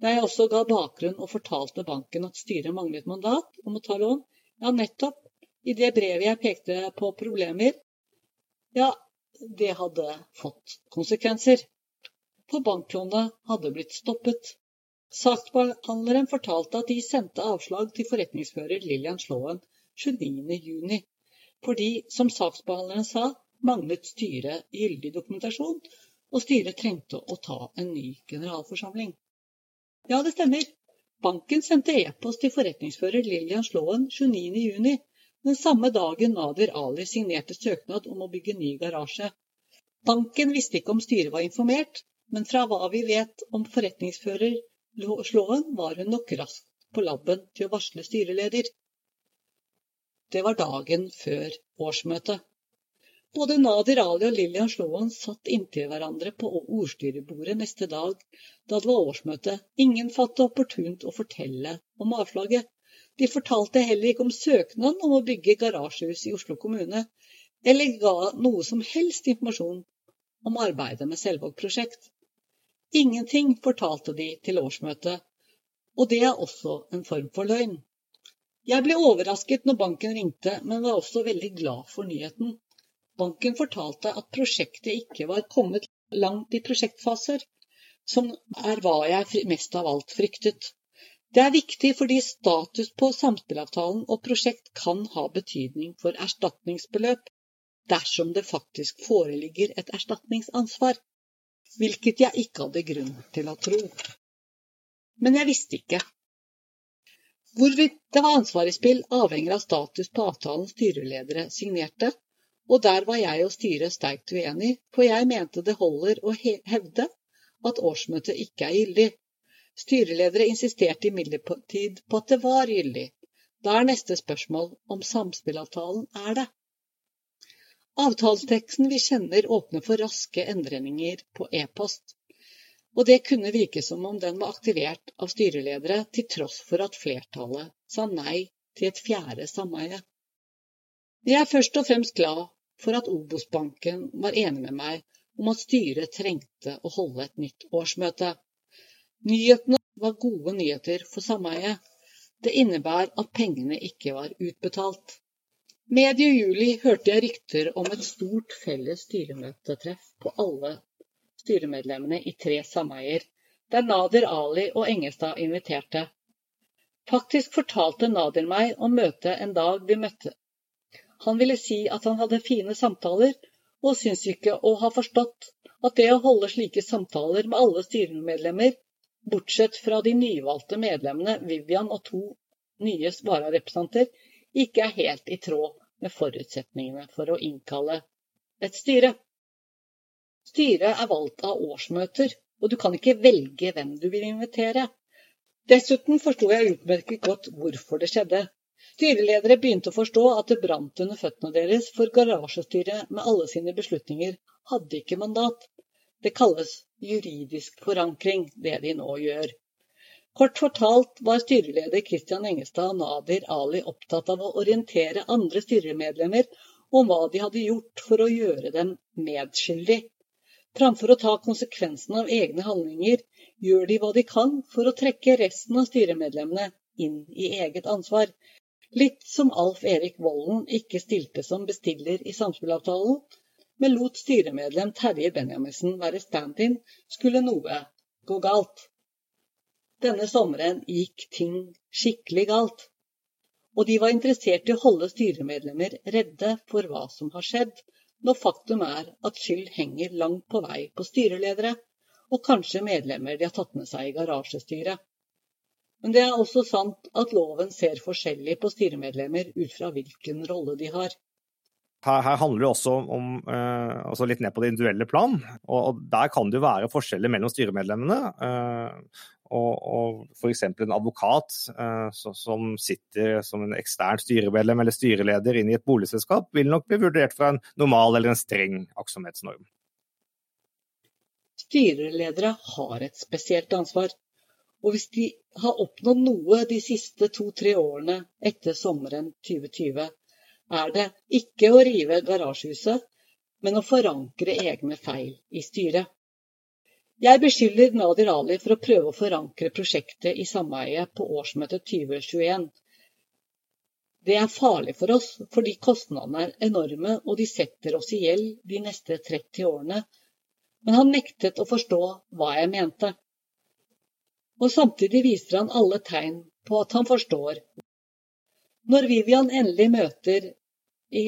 der jeg også ga bakgrunn og fortalte banken at styret manglet mandat om å ta lån, ja, nettopp, i det brevet jeg pekte på problemer, ja, det hadde fått konsekvenser. For banklånet hadde blitt stoppet. Saksbehandleren fortalte at de sendte avslag til forretningsfører Lillian Slåen 29.6, fordi, som saksbehandleren sa, manglet styret gyldig dokumentasjon, og styret trengte å ta en ny generalforsamling. Ja, det stemmer. Banken sendte e-post til forretningsfører Lillian Slåen 29.6, den samme dagen Nader Ali signerte søknad om å bygge ny garasje. Banken visste ikke om styret var informert, men fra hva vi vet om forretningsfører Slåen, var hun nok raskt på labben til å varsle styreleder. Det var dagen før årsmøtet. Både Nadir Ali og Lillian Slåen satt inntil hverandre på ordstyrebordet neste dag, da det var årsmøte. Ingen fant det opportunt å fortelle om avslaget. De fortalte heller ikke om søknaden om å bygge garasjehus i Oslo kommune, eller ga noe som helst informasjon om arbeidet med Selvåg prosjekt. Ingenting fortalte de til årsmøtet, og det er også en form for løgn. Jeg ble overrasket når banken ringte, men var også veldig glad for nyheten. Banken fortalte at prosjektet ikke var kommet langt i prosjektfaser, som er hva jeg mest av alt fryktet. Det er viktig fordi status på samspillavtalen og prosjekt kan ha betydning for erstatningsbeløp dersom det faktisk foreligger et erstatningsansvar, hvilket jeg ikke hadde grunn til å tro. Men jeg visste ikke. Hvorvidt det var ansvar spill, avhenger av status på avtalen styreledere signerte, og der var jeg og styret sterkt uenig, for jeg mente det holder å hevde at årsmøtet ikke er gyldig. Styreledere insisterte imidlertid på at det var gyldig. Da er neste spørsmål om samspillavtalen er det. Avtaleteksten vi kjenner åpner for raske endringer på e-post, og det kunne virke som om den var aktivert av styreledere, til tross for at flertallet sa nei til et fjerde sameie. Jeg er først og fremst glad for at Obos-banken var enig med meg om at styret trengte å holde et nytt årsmøte. Nyhetene var gode nyheter for sameiet. Det innebærer at pengene ikke var utbetalt. Medio juli hørte jeg rykter om et stort felles styremøtetreff på alle styremedlemmene i tre sameier, der Nader Ali og Engestad inviterte. Faktisk fortalte Nader meg om møtet en dag vi møtte han ville si at han hadde fine samtaler, og syns ikke å ha forstått at det å holde slike samtaler med alle styremedlemmer, bortsett fra de nyvalgte medlemmene Vivian og to nye vararepresentanter, ikke er helt i tråd med forutsetningene for å innkalle et styre. Styret er valgt av årsmøter, og du kan ikke velge hvem du vil invitere. Dessuten forsto jeg utmerket godt hvorfor det skjedde. Styreledere begynte å forstå at det brant under føttene deres, for garasjestyret med alle sine beslutninger hadde ikke mandat. Det kalles juridisk forankring, det de nå gjør. Kort fortalt var styreleder Christian Engestad Nadir Ali opptatt av å orientere andre styremedlemmer om hva de hadde gjort for å gjøre dem medskyldig. Framfor å ta konsekvensene av egne handlinger, gjør de hva de kan for å trekke resten av styremedlemmene inn i eget ansvar. Litt som Alf Erik Volden ikke stilte som bestiller i samspillavtalen, men lot styremedlem Terje Benjaminsen være stand-in, skulle noe gå galt. Denne sommeren gikk ting skikkelig galt. Og de var interessert i å holde styremedlemmer redde for hva som har skjedd, når faktum er at skyld henger langt på vei på styreledere, og kanskje medlemmer de har tatt med seg i garasjestyret. Men det er også sant at loven ser forskjellig på styremedlemmer ut fra hvilken rolle de har. Her, her handler det også om eh, altså litt ned på det individuelle plan. Og, og, Der kan det jo være forskjeller mellom styremedlemmene. Eh, og, og F.eks. en advokat eh, så, som sitter som en ekstern styremedlem eller styreleder inn i et boligselskap, vil nok bli vurdert fra en normal eller en streng aktsomhetsnorm. Styreledere har et spesielt ansvar. Og hvis de har oppnådd noe de siste to-tre årene etter sommeren 2020, er det ikke å rive garasjehuset, men å forankre egne feil i styret. Jeg beskylder Nadir Ali for å prøve å forankre prosjektet i sameiet på årsmøtet 2021. Det er farlig for oss, fordi kostnadene er enorme og de setter oss i gjeld de neste 30 årene. Men han nektet å forstå hva jeg mente og samtidig viser han alle tegn på at han forstår. Når Vivian endelig møter i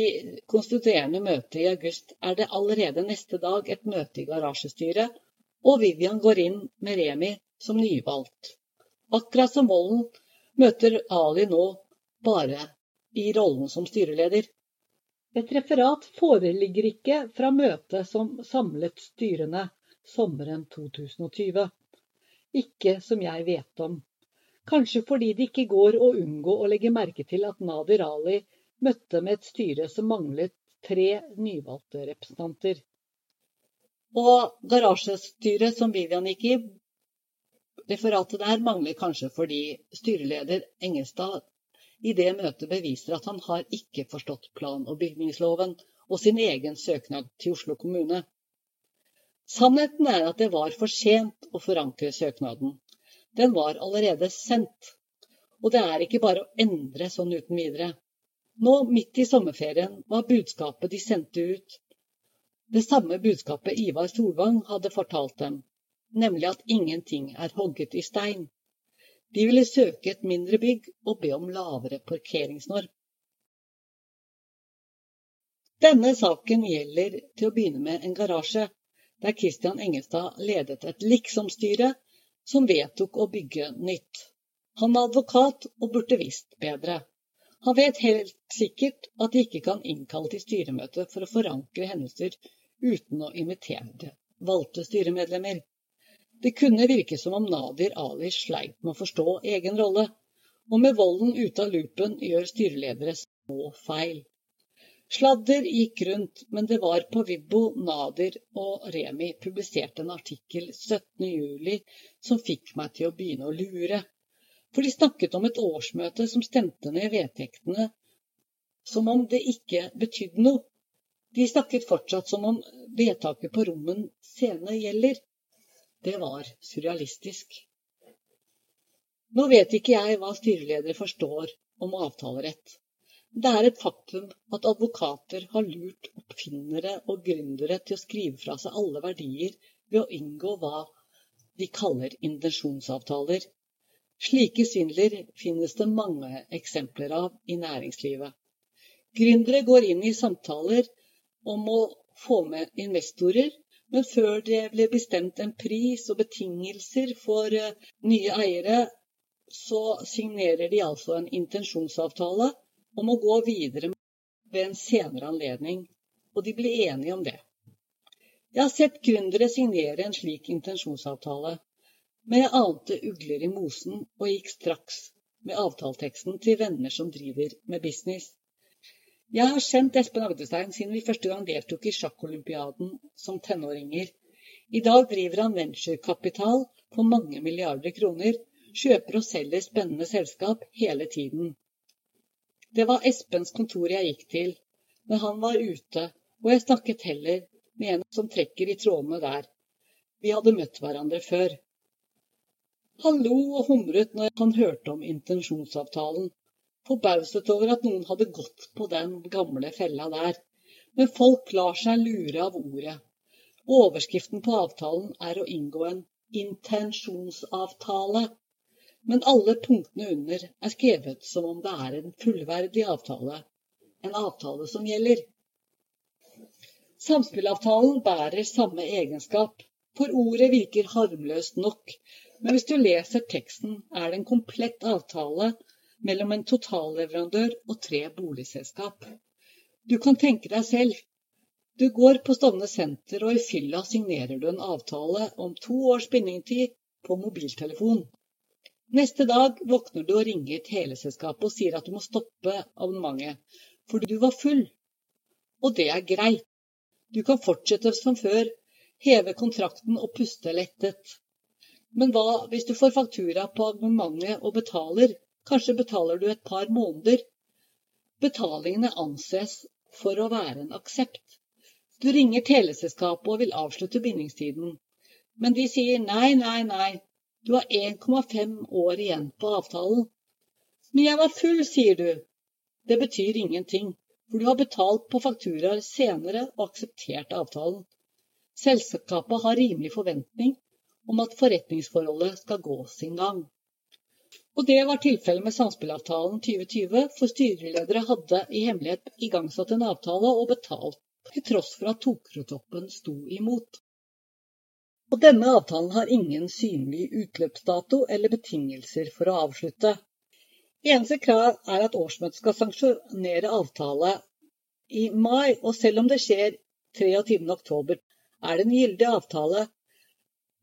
konstituerende møte i august, er det allerede neste dag et møte i garasjestyret, og Vivian går inn med Remi som nyvalgt. Akkurat som Volden møter Ali nå bare i rollen som styreleder. Et referat foreligger ikke fra møtet som samlet styrene sommeren 2020 ikke som jeg vet om. Kanskje fordi det ikke går å unngå å legge merke til at Nadir Ali møtte med et styre som manglet tre nyvalgte representanter. Og garasjestyret som Vivian gikk i, referatet der mangler kanskje fordi styreleder Engestad i det møtet beviser at han har ikke forstått plan- og bygningsloven og sin egen søknad til Oslo kommune. Sannheten er at det var for sent å forankre søknaden. Den var allerede sendt. Og det er ikke bare å endre sånn uten videre. Nå, midt i sommerferien, var budskapet de sendte ut, det samme budskapet Ivar Solvang hadde fortalt dem, nemlig at ingenting er hogget i stein. De ville søke et mindre bygg og be om lavere parkeringsnorm. Denne saken gjelder til å begynne med en garasje der Christian Engestad ledet et liksom-styre som vedtok å bygge nytt. Han var advokat og burde visst bedre. Han vet helt sikkert at de ikke kan innkalle til styremøte for å forankre hendelser uten å invitere valgte styremedlemmer. Det kunne virke som om Nadir Ali sleit med å forstå egen rolle, og med volden ute av loopen gjør styreledere små feil. Sladder gikk rundt, men det var på Vibbo Nadir og Remi publiserte en artikkel 17.07 som fikk meg til å begynne å lure. For de snakket om et årsmøte som stemte ned vedtektene som om det ikke betydde noe. De snakket fortsatt som om vedtaket på Rommen scene gjelder. Det var surrealistisk. Nå vet ikke jeg hva styreledere forstår om avtalerett. Det er et faktum at advokater har lurt oppfinnere og gründere til å skrive fra seg alle verdier ved å inngå hva de kaller intensjonsavtaler. Slike svindler finnes det mange eksempler av i næringslivet. Gründere går inn i samtaler om å få med investorer, men før det ble bestemt en pris og betingelser for eh, nye eiere, så signerer de altså en intensjonsavtale om å gå videre ved en senere anledning, og de blir enige om det. Jeg har sett gründere signere en slik intensjonsavtale, men jeg ante ugler i mosen og gikk straks med avtaleteksten til venner som driver med business. Jeg har kjent Espen Agdestein siden vi første gang deltok i sjakkolympiaden som tenåringer. I dag driver han venturekapital på mange milliarder kroner, kjøper og selger spennende selskap hele tiden. Det var Espens kontor jeg gikk til, men han var ute, og jeg snakket heller med en som trekker i trådene der. Vi hadde møtt hverandre før. Han lo og humret når han hørte om intensjonsavtalen, forbauset over at noen hadde gått på den gamle fella der. Men folk lar seg lure av ordet. Overskriften på avtalen er å inngå en intensjonsavtale. Men alle punktene under er skrevet som om det er en fullverdig avtale. En avtale som gjelder. Samspillavtalen bærer samme egenskap, for ordet virker harmløst nok men hvis du leser teksten, er det en komplett avtale mellom en totalleverandør og tre boligselskap. Du kan tenke deg selv. Du går på Stovner senter, og i fylla signerer du en avtale om to års bindingstid på mobiltelefon. Neste dag våkner du og ringer teleselskapet og sier at du må stoppe abonnementet for du var full. Og det er greit. Du kan fortsette som før, heve kontrakten og puste lettet. Men hva hvis du får faktura på abonnementet og betaler? Kanskje betaler du et par måneder. Betalingene anses for å være en aksept. Du ringer teleselskapet og vil avslutte bindingstiden. Men de sier nei, nei, nei, du har 1,5 år igjen på avtalen. Men jeg var full, sier du. Det betyr ingenting, for du har betalt på fakturaer senere og akseptert avtalen. Selskapet har rimelig forventning om at forretningsforholdet skal gå sin gang. Og det var tilfellet med samspillavtalen 2020, for styreledere hadde i hemmelighet igangsatt en avtale og betalt, til tross for at Tokrotoppen sto imot. Og denne avtalen har ingen synlig utløpsdato eller betingelser for å avslutte. Eneste krav er at årsmøtet skal sanksjonere avtale i mai, og selv om det skjer 23.10, er det en gyldig avtale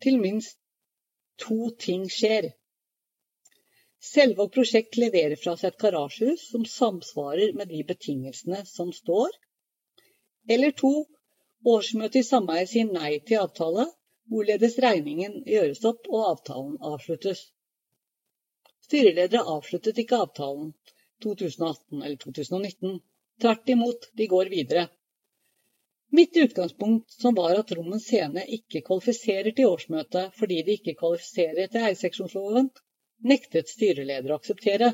til minst to ting skjer. Selvåg prosjekt leverer fra seg et garasjehus som samsvarer med de betingelsene som står. Eller to, årsmøtet i sameiet sier nei til avtale, hvorledes regningen gjøres opp og avtalen avsluttes. Styreledere avsluttet ikke avtalen 2018 eller 2019. Tvert imot, de går videre. Mitt utgangspunkt, som var at Rommen Scene ikke kvalifiserer til årsmøtet fordi de ikke kvalifiserer etter eierseksjonsloven, nektet styreleder å akseptere.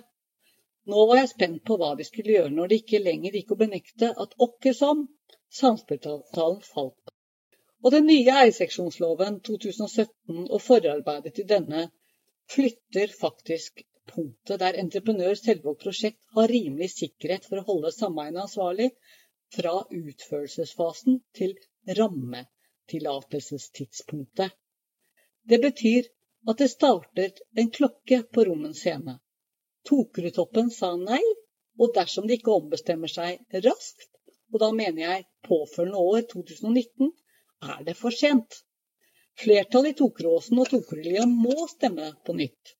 Nå var jeg spent på hva de skulle gjøre når de ikke lenger gikk å benekte at åkke som samspillavtalen falt. Og den nye eierseksjonsloven 2017 og forarbeidet til denne flytter faktisk punktet der entreprenør Selvåg prosjekt har rimelig sikkerhet for å holde sameiene ansvarlig fra utførelsesfasen til rammetillatelsestidspunktet. Det betyr at det startet en klokke på Rommens scene. Tokerudtoppen sa nei, og dersom de ikke ombestemmer seg raskt, og da mener jeg påfølgende år 2019, er det for sent. Flertallet i Tokeråsen og Tokerudlia må stemme på nytt.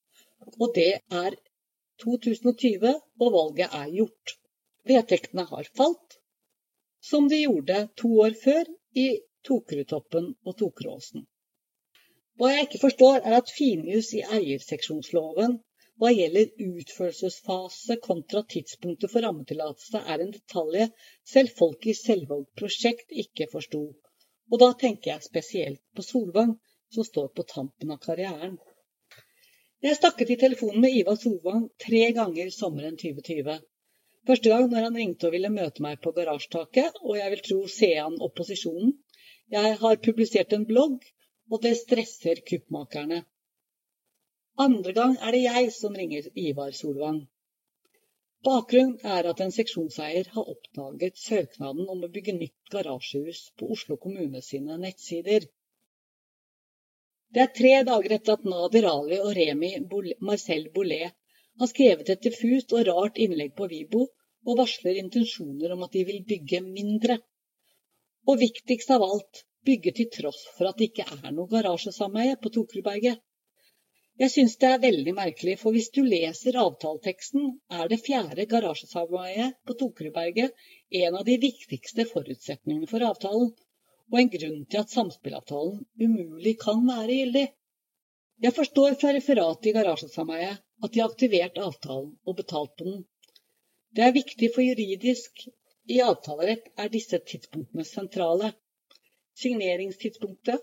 Og det er 2020, og valget er gjort. Vedtektene har falt, som de gjorde to år før i Tokerudtoppen og Tokeråsen. Hva jeg ikke forstår, er at finjus i eierseksjonsloven hva gjelder utførelsesfase kontra tidspunktet for rammetillatelse, er en detalj selv folk i Selvåg prosjekt ikke forsto. Og da tenker jeg spesielt på Solvang, som står på tampen av karrieren. Jeg snakket i telefonen med Ivar Solvang tre ganger sommeren 2020. Første gang når han ringte og ville møte meg på garasjetaket, og jeg vil tro se an opposisjonen. Jeg har publisert en blogg, og det stresser kuppmakerne. Andre gang er det jeg som ringer Ivar Solvang. Bakgrunnen er at en seksjonseier har oppdaget søknaden om å bygge nytt garasjehus på Oslo kommune sine nettsider. Det er tre dager etter at Nadir Ali og Remi Marcel Bollet har skrevet et diffust og rart innlegg på Vibo og varsler intensjoner om at de vil bygge mindre. Og viktigst av alt, bygge til tross for at det ikke er noe garasjesameie på Tokerudberget. Jeg syns det er veldig merkelig, for hvis du leser avtaleteksten, er det fjerde garasjesameiet på Tokerudberget en av de viktigste forutsetningene for avtalen, og en grunn til at samspillavtalen umulig kan være gyldig. Jeg forstår fra referatet i garasjesameiet at de har aktivert avtalen og betalt på den. Det er viktig for juridisk. I avtalerett er disse tidspunktene sentrale. Signeringstidspunktet,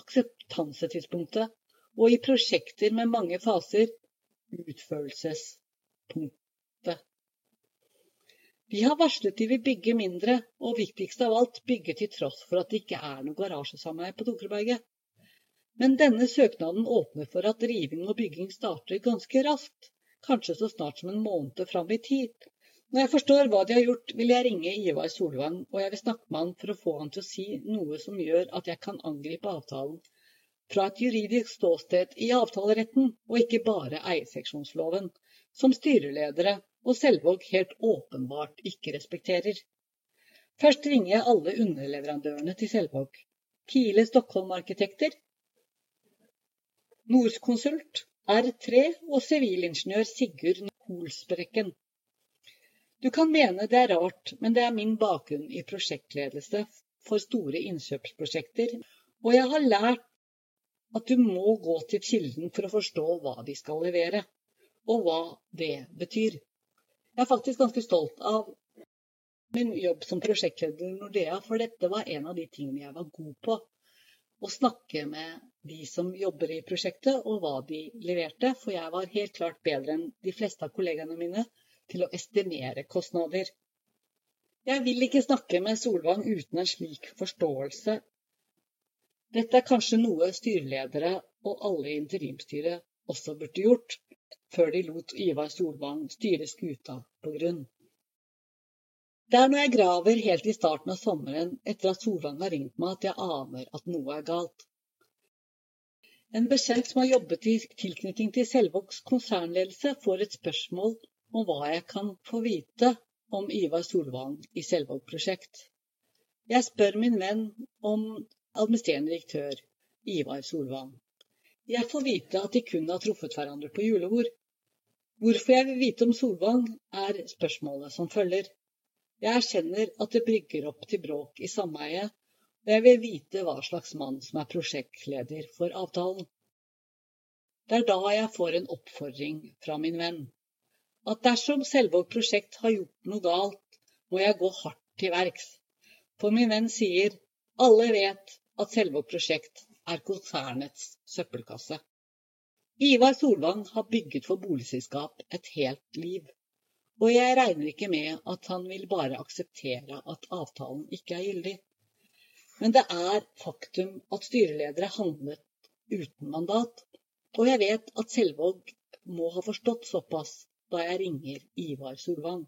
akseptansetidspunktet og i prosjekter med mange faser utførelsespunktet. Vi har varslet de vil bygge mindre, og viktigst av alt bygge til tross for at det ikke er noe garasjesameie på Dokreberget. Men denne søknaden åpner for at riving og bygging starter ganske raskt, kanskje så snart som en måned fram i tid. Når jeg forstår hva de har gjort, vil jeg ringe Ivar Solvang, og jeg vil snakke med han for å få han til å si noe som gjør at jeg kan angripe avtalen fra et juridisk ståsted i avtaleretten, og ikke bare eierseksjonsloven, som styreledere og Selvåg helt åpenbart ikke respekterer. Først ringer jeg alle underleverandørene til Selvåg. Kile Stockholm Arkitekter, Norskonsult, R3 og sivilingeniør Sigurd Holsbrekken. Du kan mene det er rart, men det er min bakgrunn i prosjektledelse for store innkjøpsprosjekter, og jeg har lært at du må gå til kilden for å forstå hva de skal levere, og hva det betyr. Jeg er faktisk ganske stolt av min jobb som prosjektleder i Nordea, for dette var en av de tingene jeg var god på. Å snakke med de som jobber i prosjektet, og hva de leverte. For jeg var helt klart bedre enn de fleste av kollegaene mine til å estimere kostnader. Jeg vil ikke snakke med Solvang uten en slik forståelse dette er kanskje noe styreledere og alle i interimstyret også burde gjort, før de lot Ivar Solvang styre skuta på grunn. Det er når jeg graver helt i starten av sommeren etter at Solvang har ringt meg, at jeg aner at noe er galt. En bekjent som har jobbet i tilknytning til Selvågs konsernledelse, får et spørsmål om hva jeg kan få vite om Ivar Solvang i Selvåg prosjekt. Jeg spør min venn om administrerende direktør Ivar Solvang. Jeg får vite at de kun har truffet hverandre på julebord. Hvorfor jeg vil vite om Solvang, er spørsmålet som følger. Jeg erkjenner at det brygger opp til bråk i sameiet, og jeg vil vite hva slags mann som er prosjektleder for avtalen. Det er da jeg får en oppfordring fra min venn. At dersom Selvåg prosjekt har gjort noe galt, må jeg gå hardt til verks. For min venn sier alle vet at Selvåg prosjekt er konsernets søppelkasse. Ivar Solvang har bygget for boligselskap et helt liv, og jeg regner ikke med at han vil bare akseptere at avtalen ikke er gyldig. Men det er faktum at styreledere handlet uten mandat, og jeg vet at Selvåg må ha forstått såpass da jeg ringer Ivar Solvang.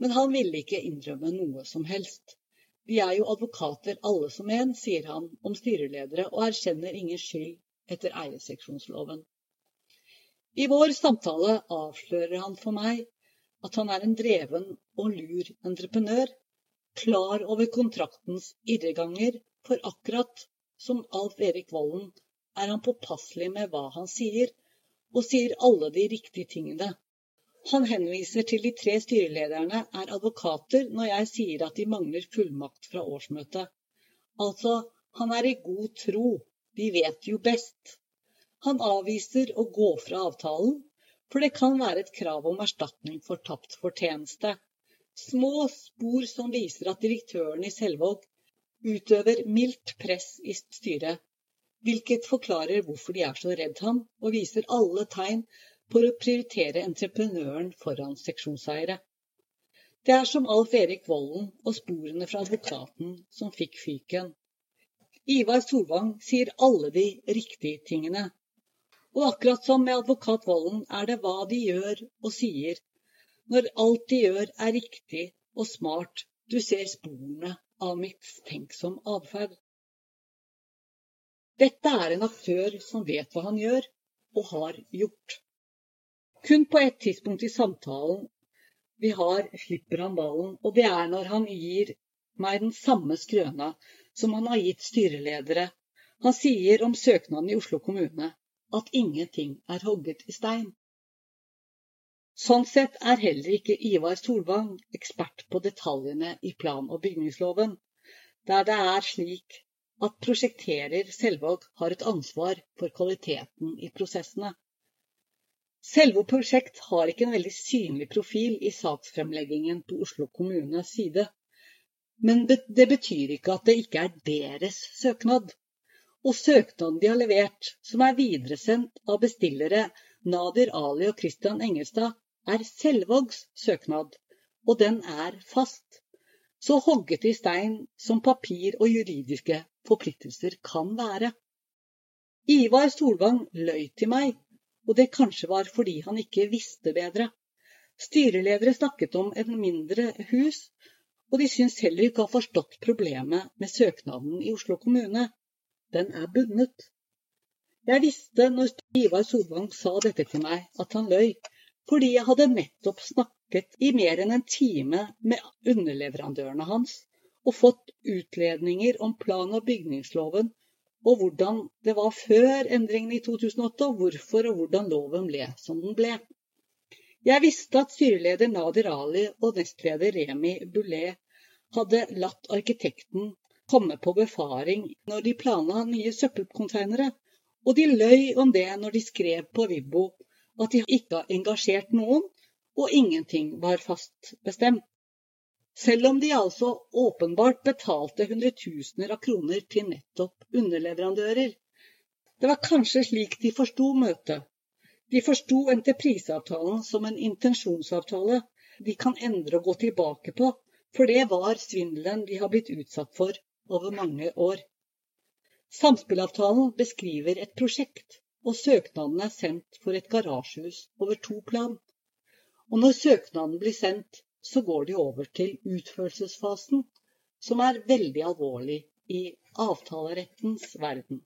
Men han ville ikke innrømme noe som helst. Vi er jo advokater alle som en, sier han om styreledere, og erkjenner ingen skyld etter eierseksjonsloven. I vår samtale avslører han for meg at han er en dreven og lur entreprenør, klar over kontraktens irreganger, for akkurat som Alf Erik Vollen er han påpasselig med hva han sier, og sier alle de riktige tingene. Han henviser til de tre styrelederne er advokater når jeg sier at de mangler fullmakt fra årsmøtet. Altså, han er i god tro, de vet jo best. Han avviser å gå fra avtalen, for det kan være et krav om erstatning for tapt fortjeneste. Små spor som viser at direktøren i Selvåg utøver mildt press i styret, hvilket forklarer hvorfor de er så redd ham, og viser alle tegn på å prioritere entreprenøren foran seksjonseiere. Det er som Alf Erik Volden og sporene fra advokaten som fikk fyken. Ivar Solvang sier alle de riktige tingene, og akkurat som med advokat Volden er det hva de gjør og sier. Når alt de gjør er riktig og smart, du ser sporene av mistenksom atferd. Dette er en aktør som vet hva han gjør, og har gjort. Kun på ett tidspunkt i samtalen vi har, slipper han ballen, og det er når han gir meg den samme skrøna som han har gitt styreledere. Han sier om søknaden i Oslo kommune at ingenting er hogget i stein. Sånn sett er heller ikke Ivar Solvang ekspert på detaljene i plan- og bygningsloven, der det er slik at prosjekterer Selvåg har et ansvar for kvaliteten i prosessene. Selve prosjekt har ikke en veldig synlig profil i saksfremleggingen på Oslo kommunes side. Men det betyr ikke at det ikke er deres søknad og søknaden de har levert, som er videresendt av bestillere Nadir Ali og Christian Engelstad, er Selvågs søknad, og den er fast. Så hogget i stein som papir og juridiske forpliktelser kan være. Ivar Solvang løy til meg, og det kanskje var fordi han ikke visste bedre. Styreledere snakket om et mindre hus, og de syns heller ikke å ha forstått problemet med søknaden i Oslo kommune den er bundet. Jeg visste når Ivar Solvang sa dette til meg, at han løy, fordi jeg hadde nettopp snakket i mer enn en time med underleverandørene hans og fått utledninger om plan- og bygningsloven og hvordan det var før endringen i 2008, og hvorfor og hvordan loven ble som den ble. Jeg visste at styreleder Nadir Ali og nestleder Remi Boulet hadde latt arkitekten komme på befaring når de planla nye søppelkonteinere, og de løy om det når de skrev på Vibbo at de ikke har engasjert noen, og ingenting var fast bestemt. Selv om de altså åpenbart betalte hundretusener av kroner til nettopp underleverandører. Det var kanskje slik de forsto møtet. De forsto entrepriseavtalen som en intensjonsavtale de kan endre og gå tilbake på, for det var svindelen de har blitt utsatt for over mange år. Samspillavtalen beskriver et prosjekt, og søknaden er sendt for et garasjehus over to plan. Og når søknaden blir sendt, så går de over til utførelsesfasen, som er veldig alvorlig i avtalerettens verden.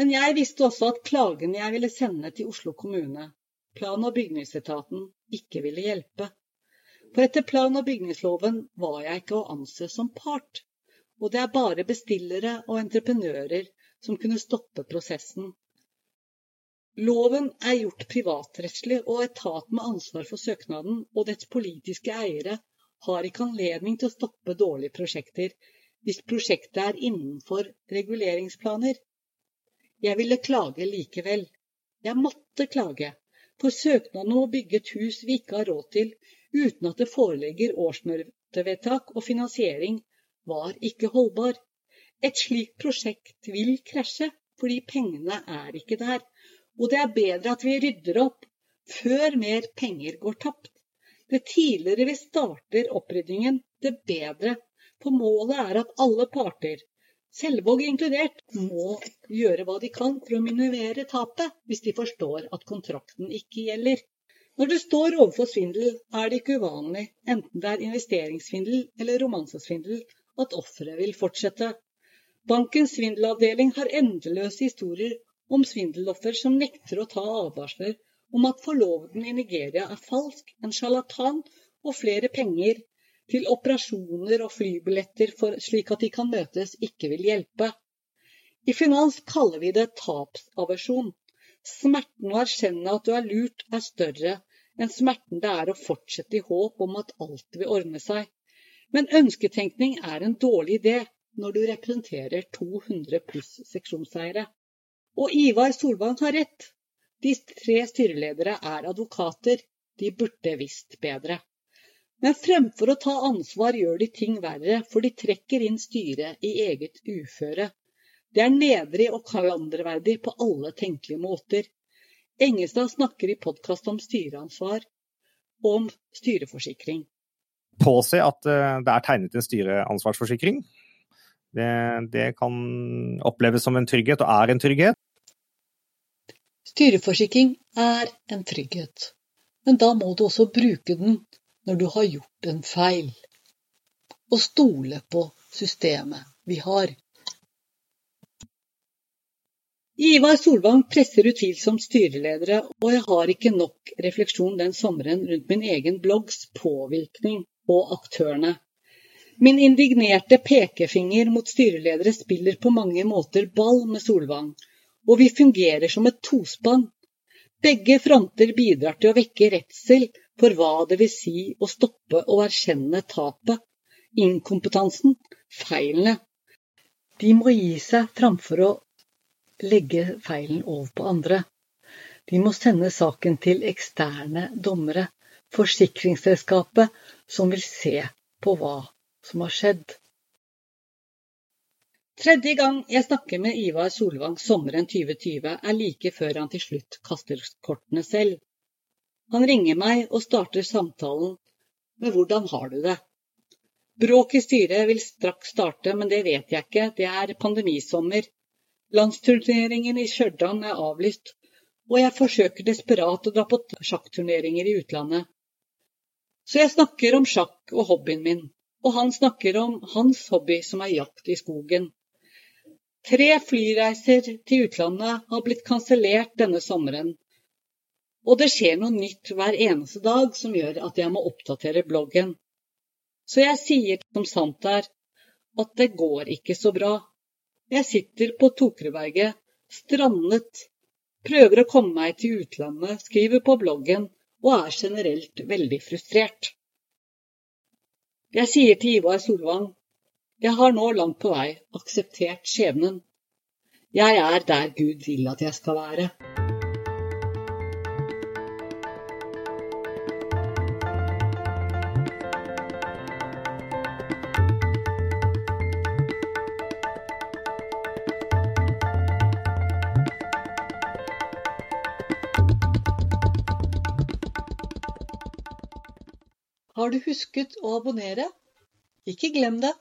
Men jeg visste også at klagen jeg ville sende til Oslo kommune, plan- og bygningsetaten, ikke ville hjelpe. For etter plan- og bygningsloven var jeg ikke å anse som part og det er bare bestillere og entreprenører som kunne stoppe prosessen. Loven er gjort privatrettslig, og etaten med ansvar for søknaden og dets politiske eiere har ikke anledning til å stoppe dårlige prosjekter hvis prosjektet er innenfor reguleringsplaner. Jeg ville klage likevel. Jeg måtte klage, for søknaden om å bygge et hus vi ikke har råd til, uten at det foreligger årsmøtevedtak og finansiering, var ikke holdbar. Et slikt prosjekt vil krasje, fordi pengene er ikke der. Og det er bedre at vi rydder opp før mer penger går tapt. Det tidligere vi starter oppryddingen, det bedre. For målet er at alle parter, Selvåg inkludert, må gjøre hva de kan for å minimere tapet, hvis de forstår at kontrakten ikke gjelder. Når du står overfor svindel, er det ikke uvanlig, enten det er investeringssvindel eller romansesvindel, at offeret vil fortsette. Bankens svindelavdeling har endeløse historier om svindeloffer som nekter å ta advarsler om at forloveden i Nigeria er falsk, en sjarlatan og flere penger til operasjoner og flybilletter slik at de kan møtes, ikke vil hjelpe. I finans kaller vi det tapsaversjon. Smerten å erkjenne at du er lurt, er større enn smerten det er å fortsette i håp om at alt vil ordne seg. Men ønsketenkning er en dårlig idé når du representerer 200 pluss seksjonseiere. Og Ivar Solvang har rett. De tre styreledere er advokater. De burde visst bedre. Men fremfor å ta ansvar gjør de ting verre, for de trekker inn styret i eget uføre. Det er nedrig og klanderverdig på alle tenkelige måter. Engestad snakker i podkast om styreansvar og om styreforsikring. Påse at eh, det er tegnet en styreansvarsforsikring. Det, det kan oppleves som en trygghet, og er en trygghet. Styreforsikring er en trygghet, men da må du også bruke den når du har gjort en feil, og stole på systemet vi har. Ivar Solvang presser utvilsomt styreledere, og jeg har ikke nok refleksjon den sommeren rundt min egen bloggs påvirkning på aktørene. Min indignerte pekefinger mot styreledere spiller på mange måter ball med Solvang, og vi fungerer som et tospann. Begge fronter bidrar til å vekke redsel for hva det vil si å stoppe og erkjenne tapet, inkompetansen, feilene. De må gi seg framfor å legge feilen over på andre. De må sende saken til eksterne dommere, forsikringsselskapet, som vil se på hva som har skjedd. Tredje gang jeg snakker med Ivar Solvang sommeren 2020, er like før han til slutt kaster kortene selv. Han ringer meg og starter samtalen med 'hvordan har du det'? Bråk i styret vil straks starte, men det vet jeg ikke, det er pandemisommer. Landsturneringen i Stjørdal er avlyst, og jeg forsøker desperat å dra på sjakkturneringer i utlandet. Så jeg snakker om sjakk og hobbyen min, og han snakker om hans hobby, som er jakt i skogen. Tre flyreiser til utlandet har blitt kansellert denne sommeren, og det skjer noe nytt hver eneste dag som gjør at jeg må oppdatere bloggen. Så jeg sier som sant er, at det går ikke så bra. Jeg sitter på Tokreberget, strandet, prøver å komme meg til utlandet, skriver på bloggen og er generelt veldig frustrert. Jeg sier til Ivar Solvang, jeg har nå langt på vei akseptert skjebnen. Jeg er der Gud vil at jeg skal være. Har du husket å abonnere? Ikke glem det.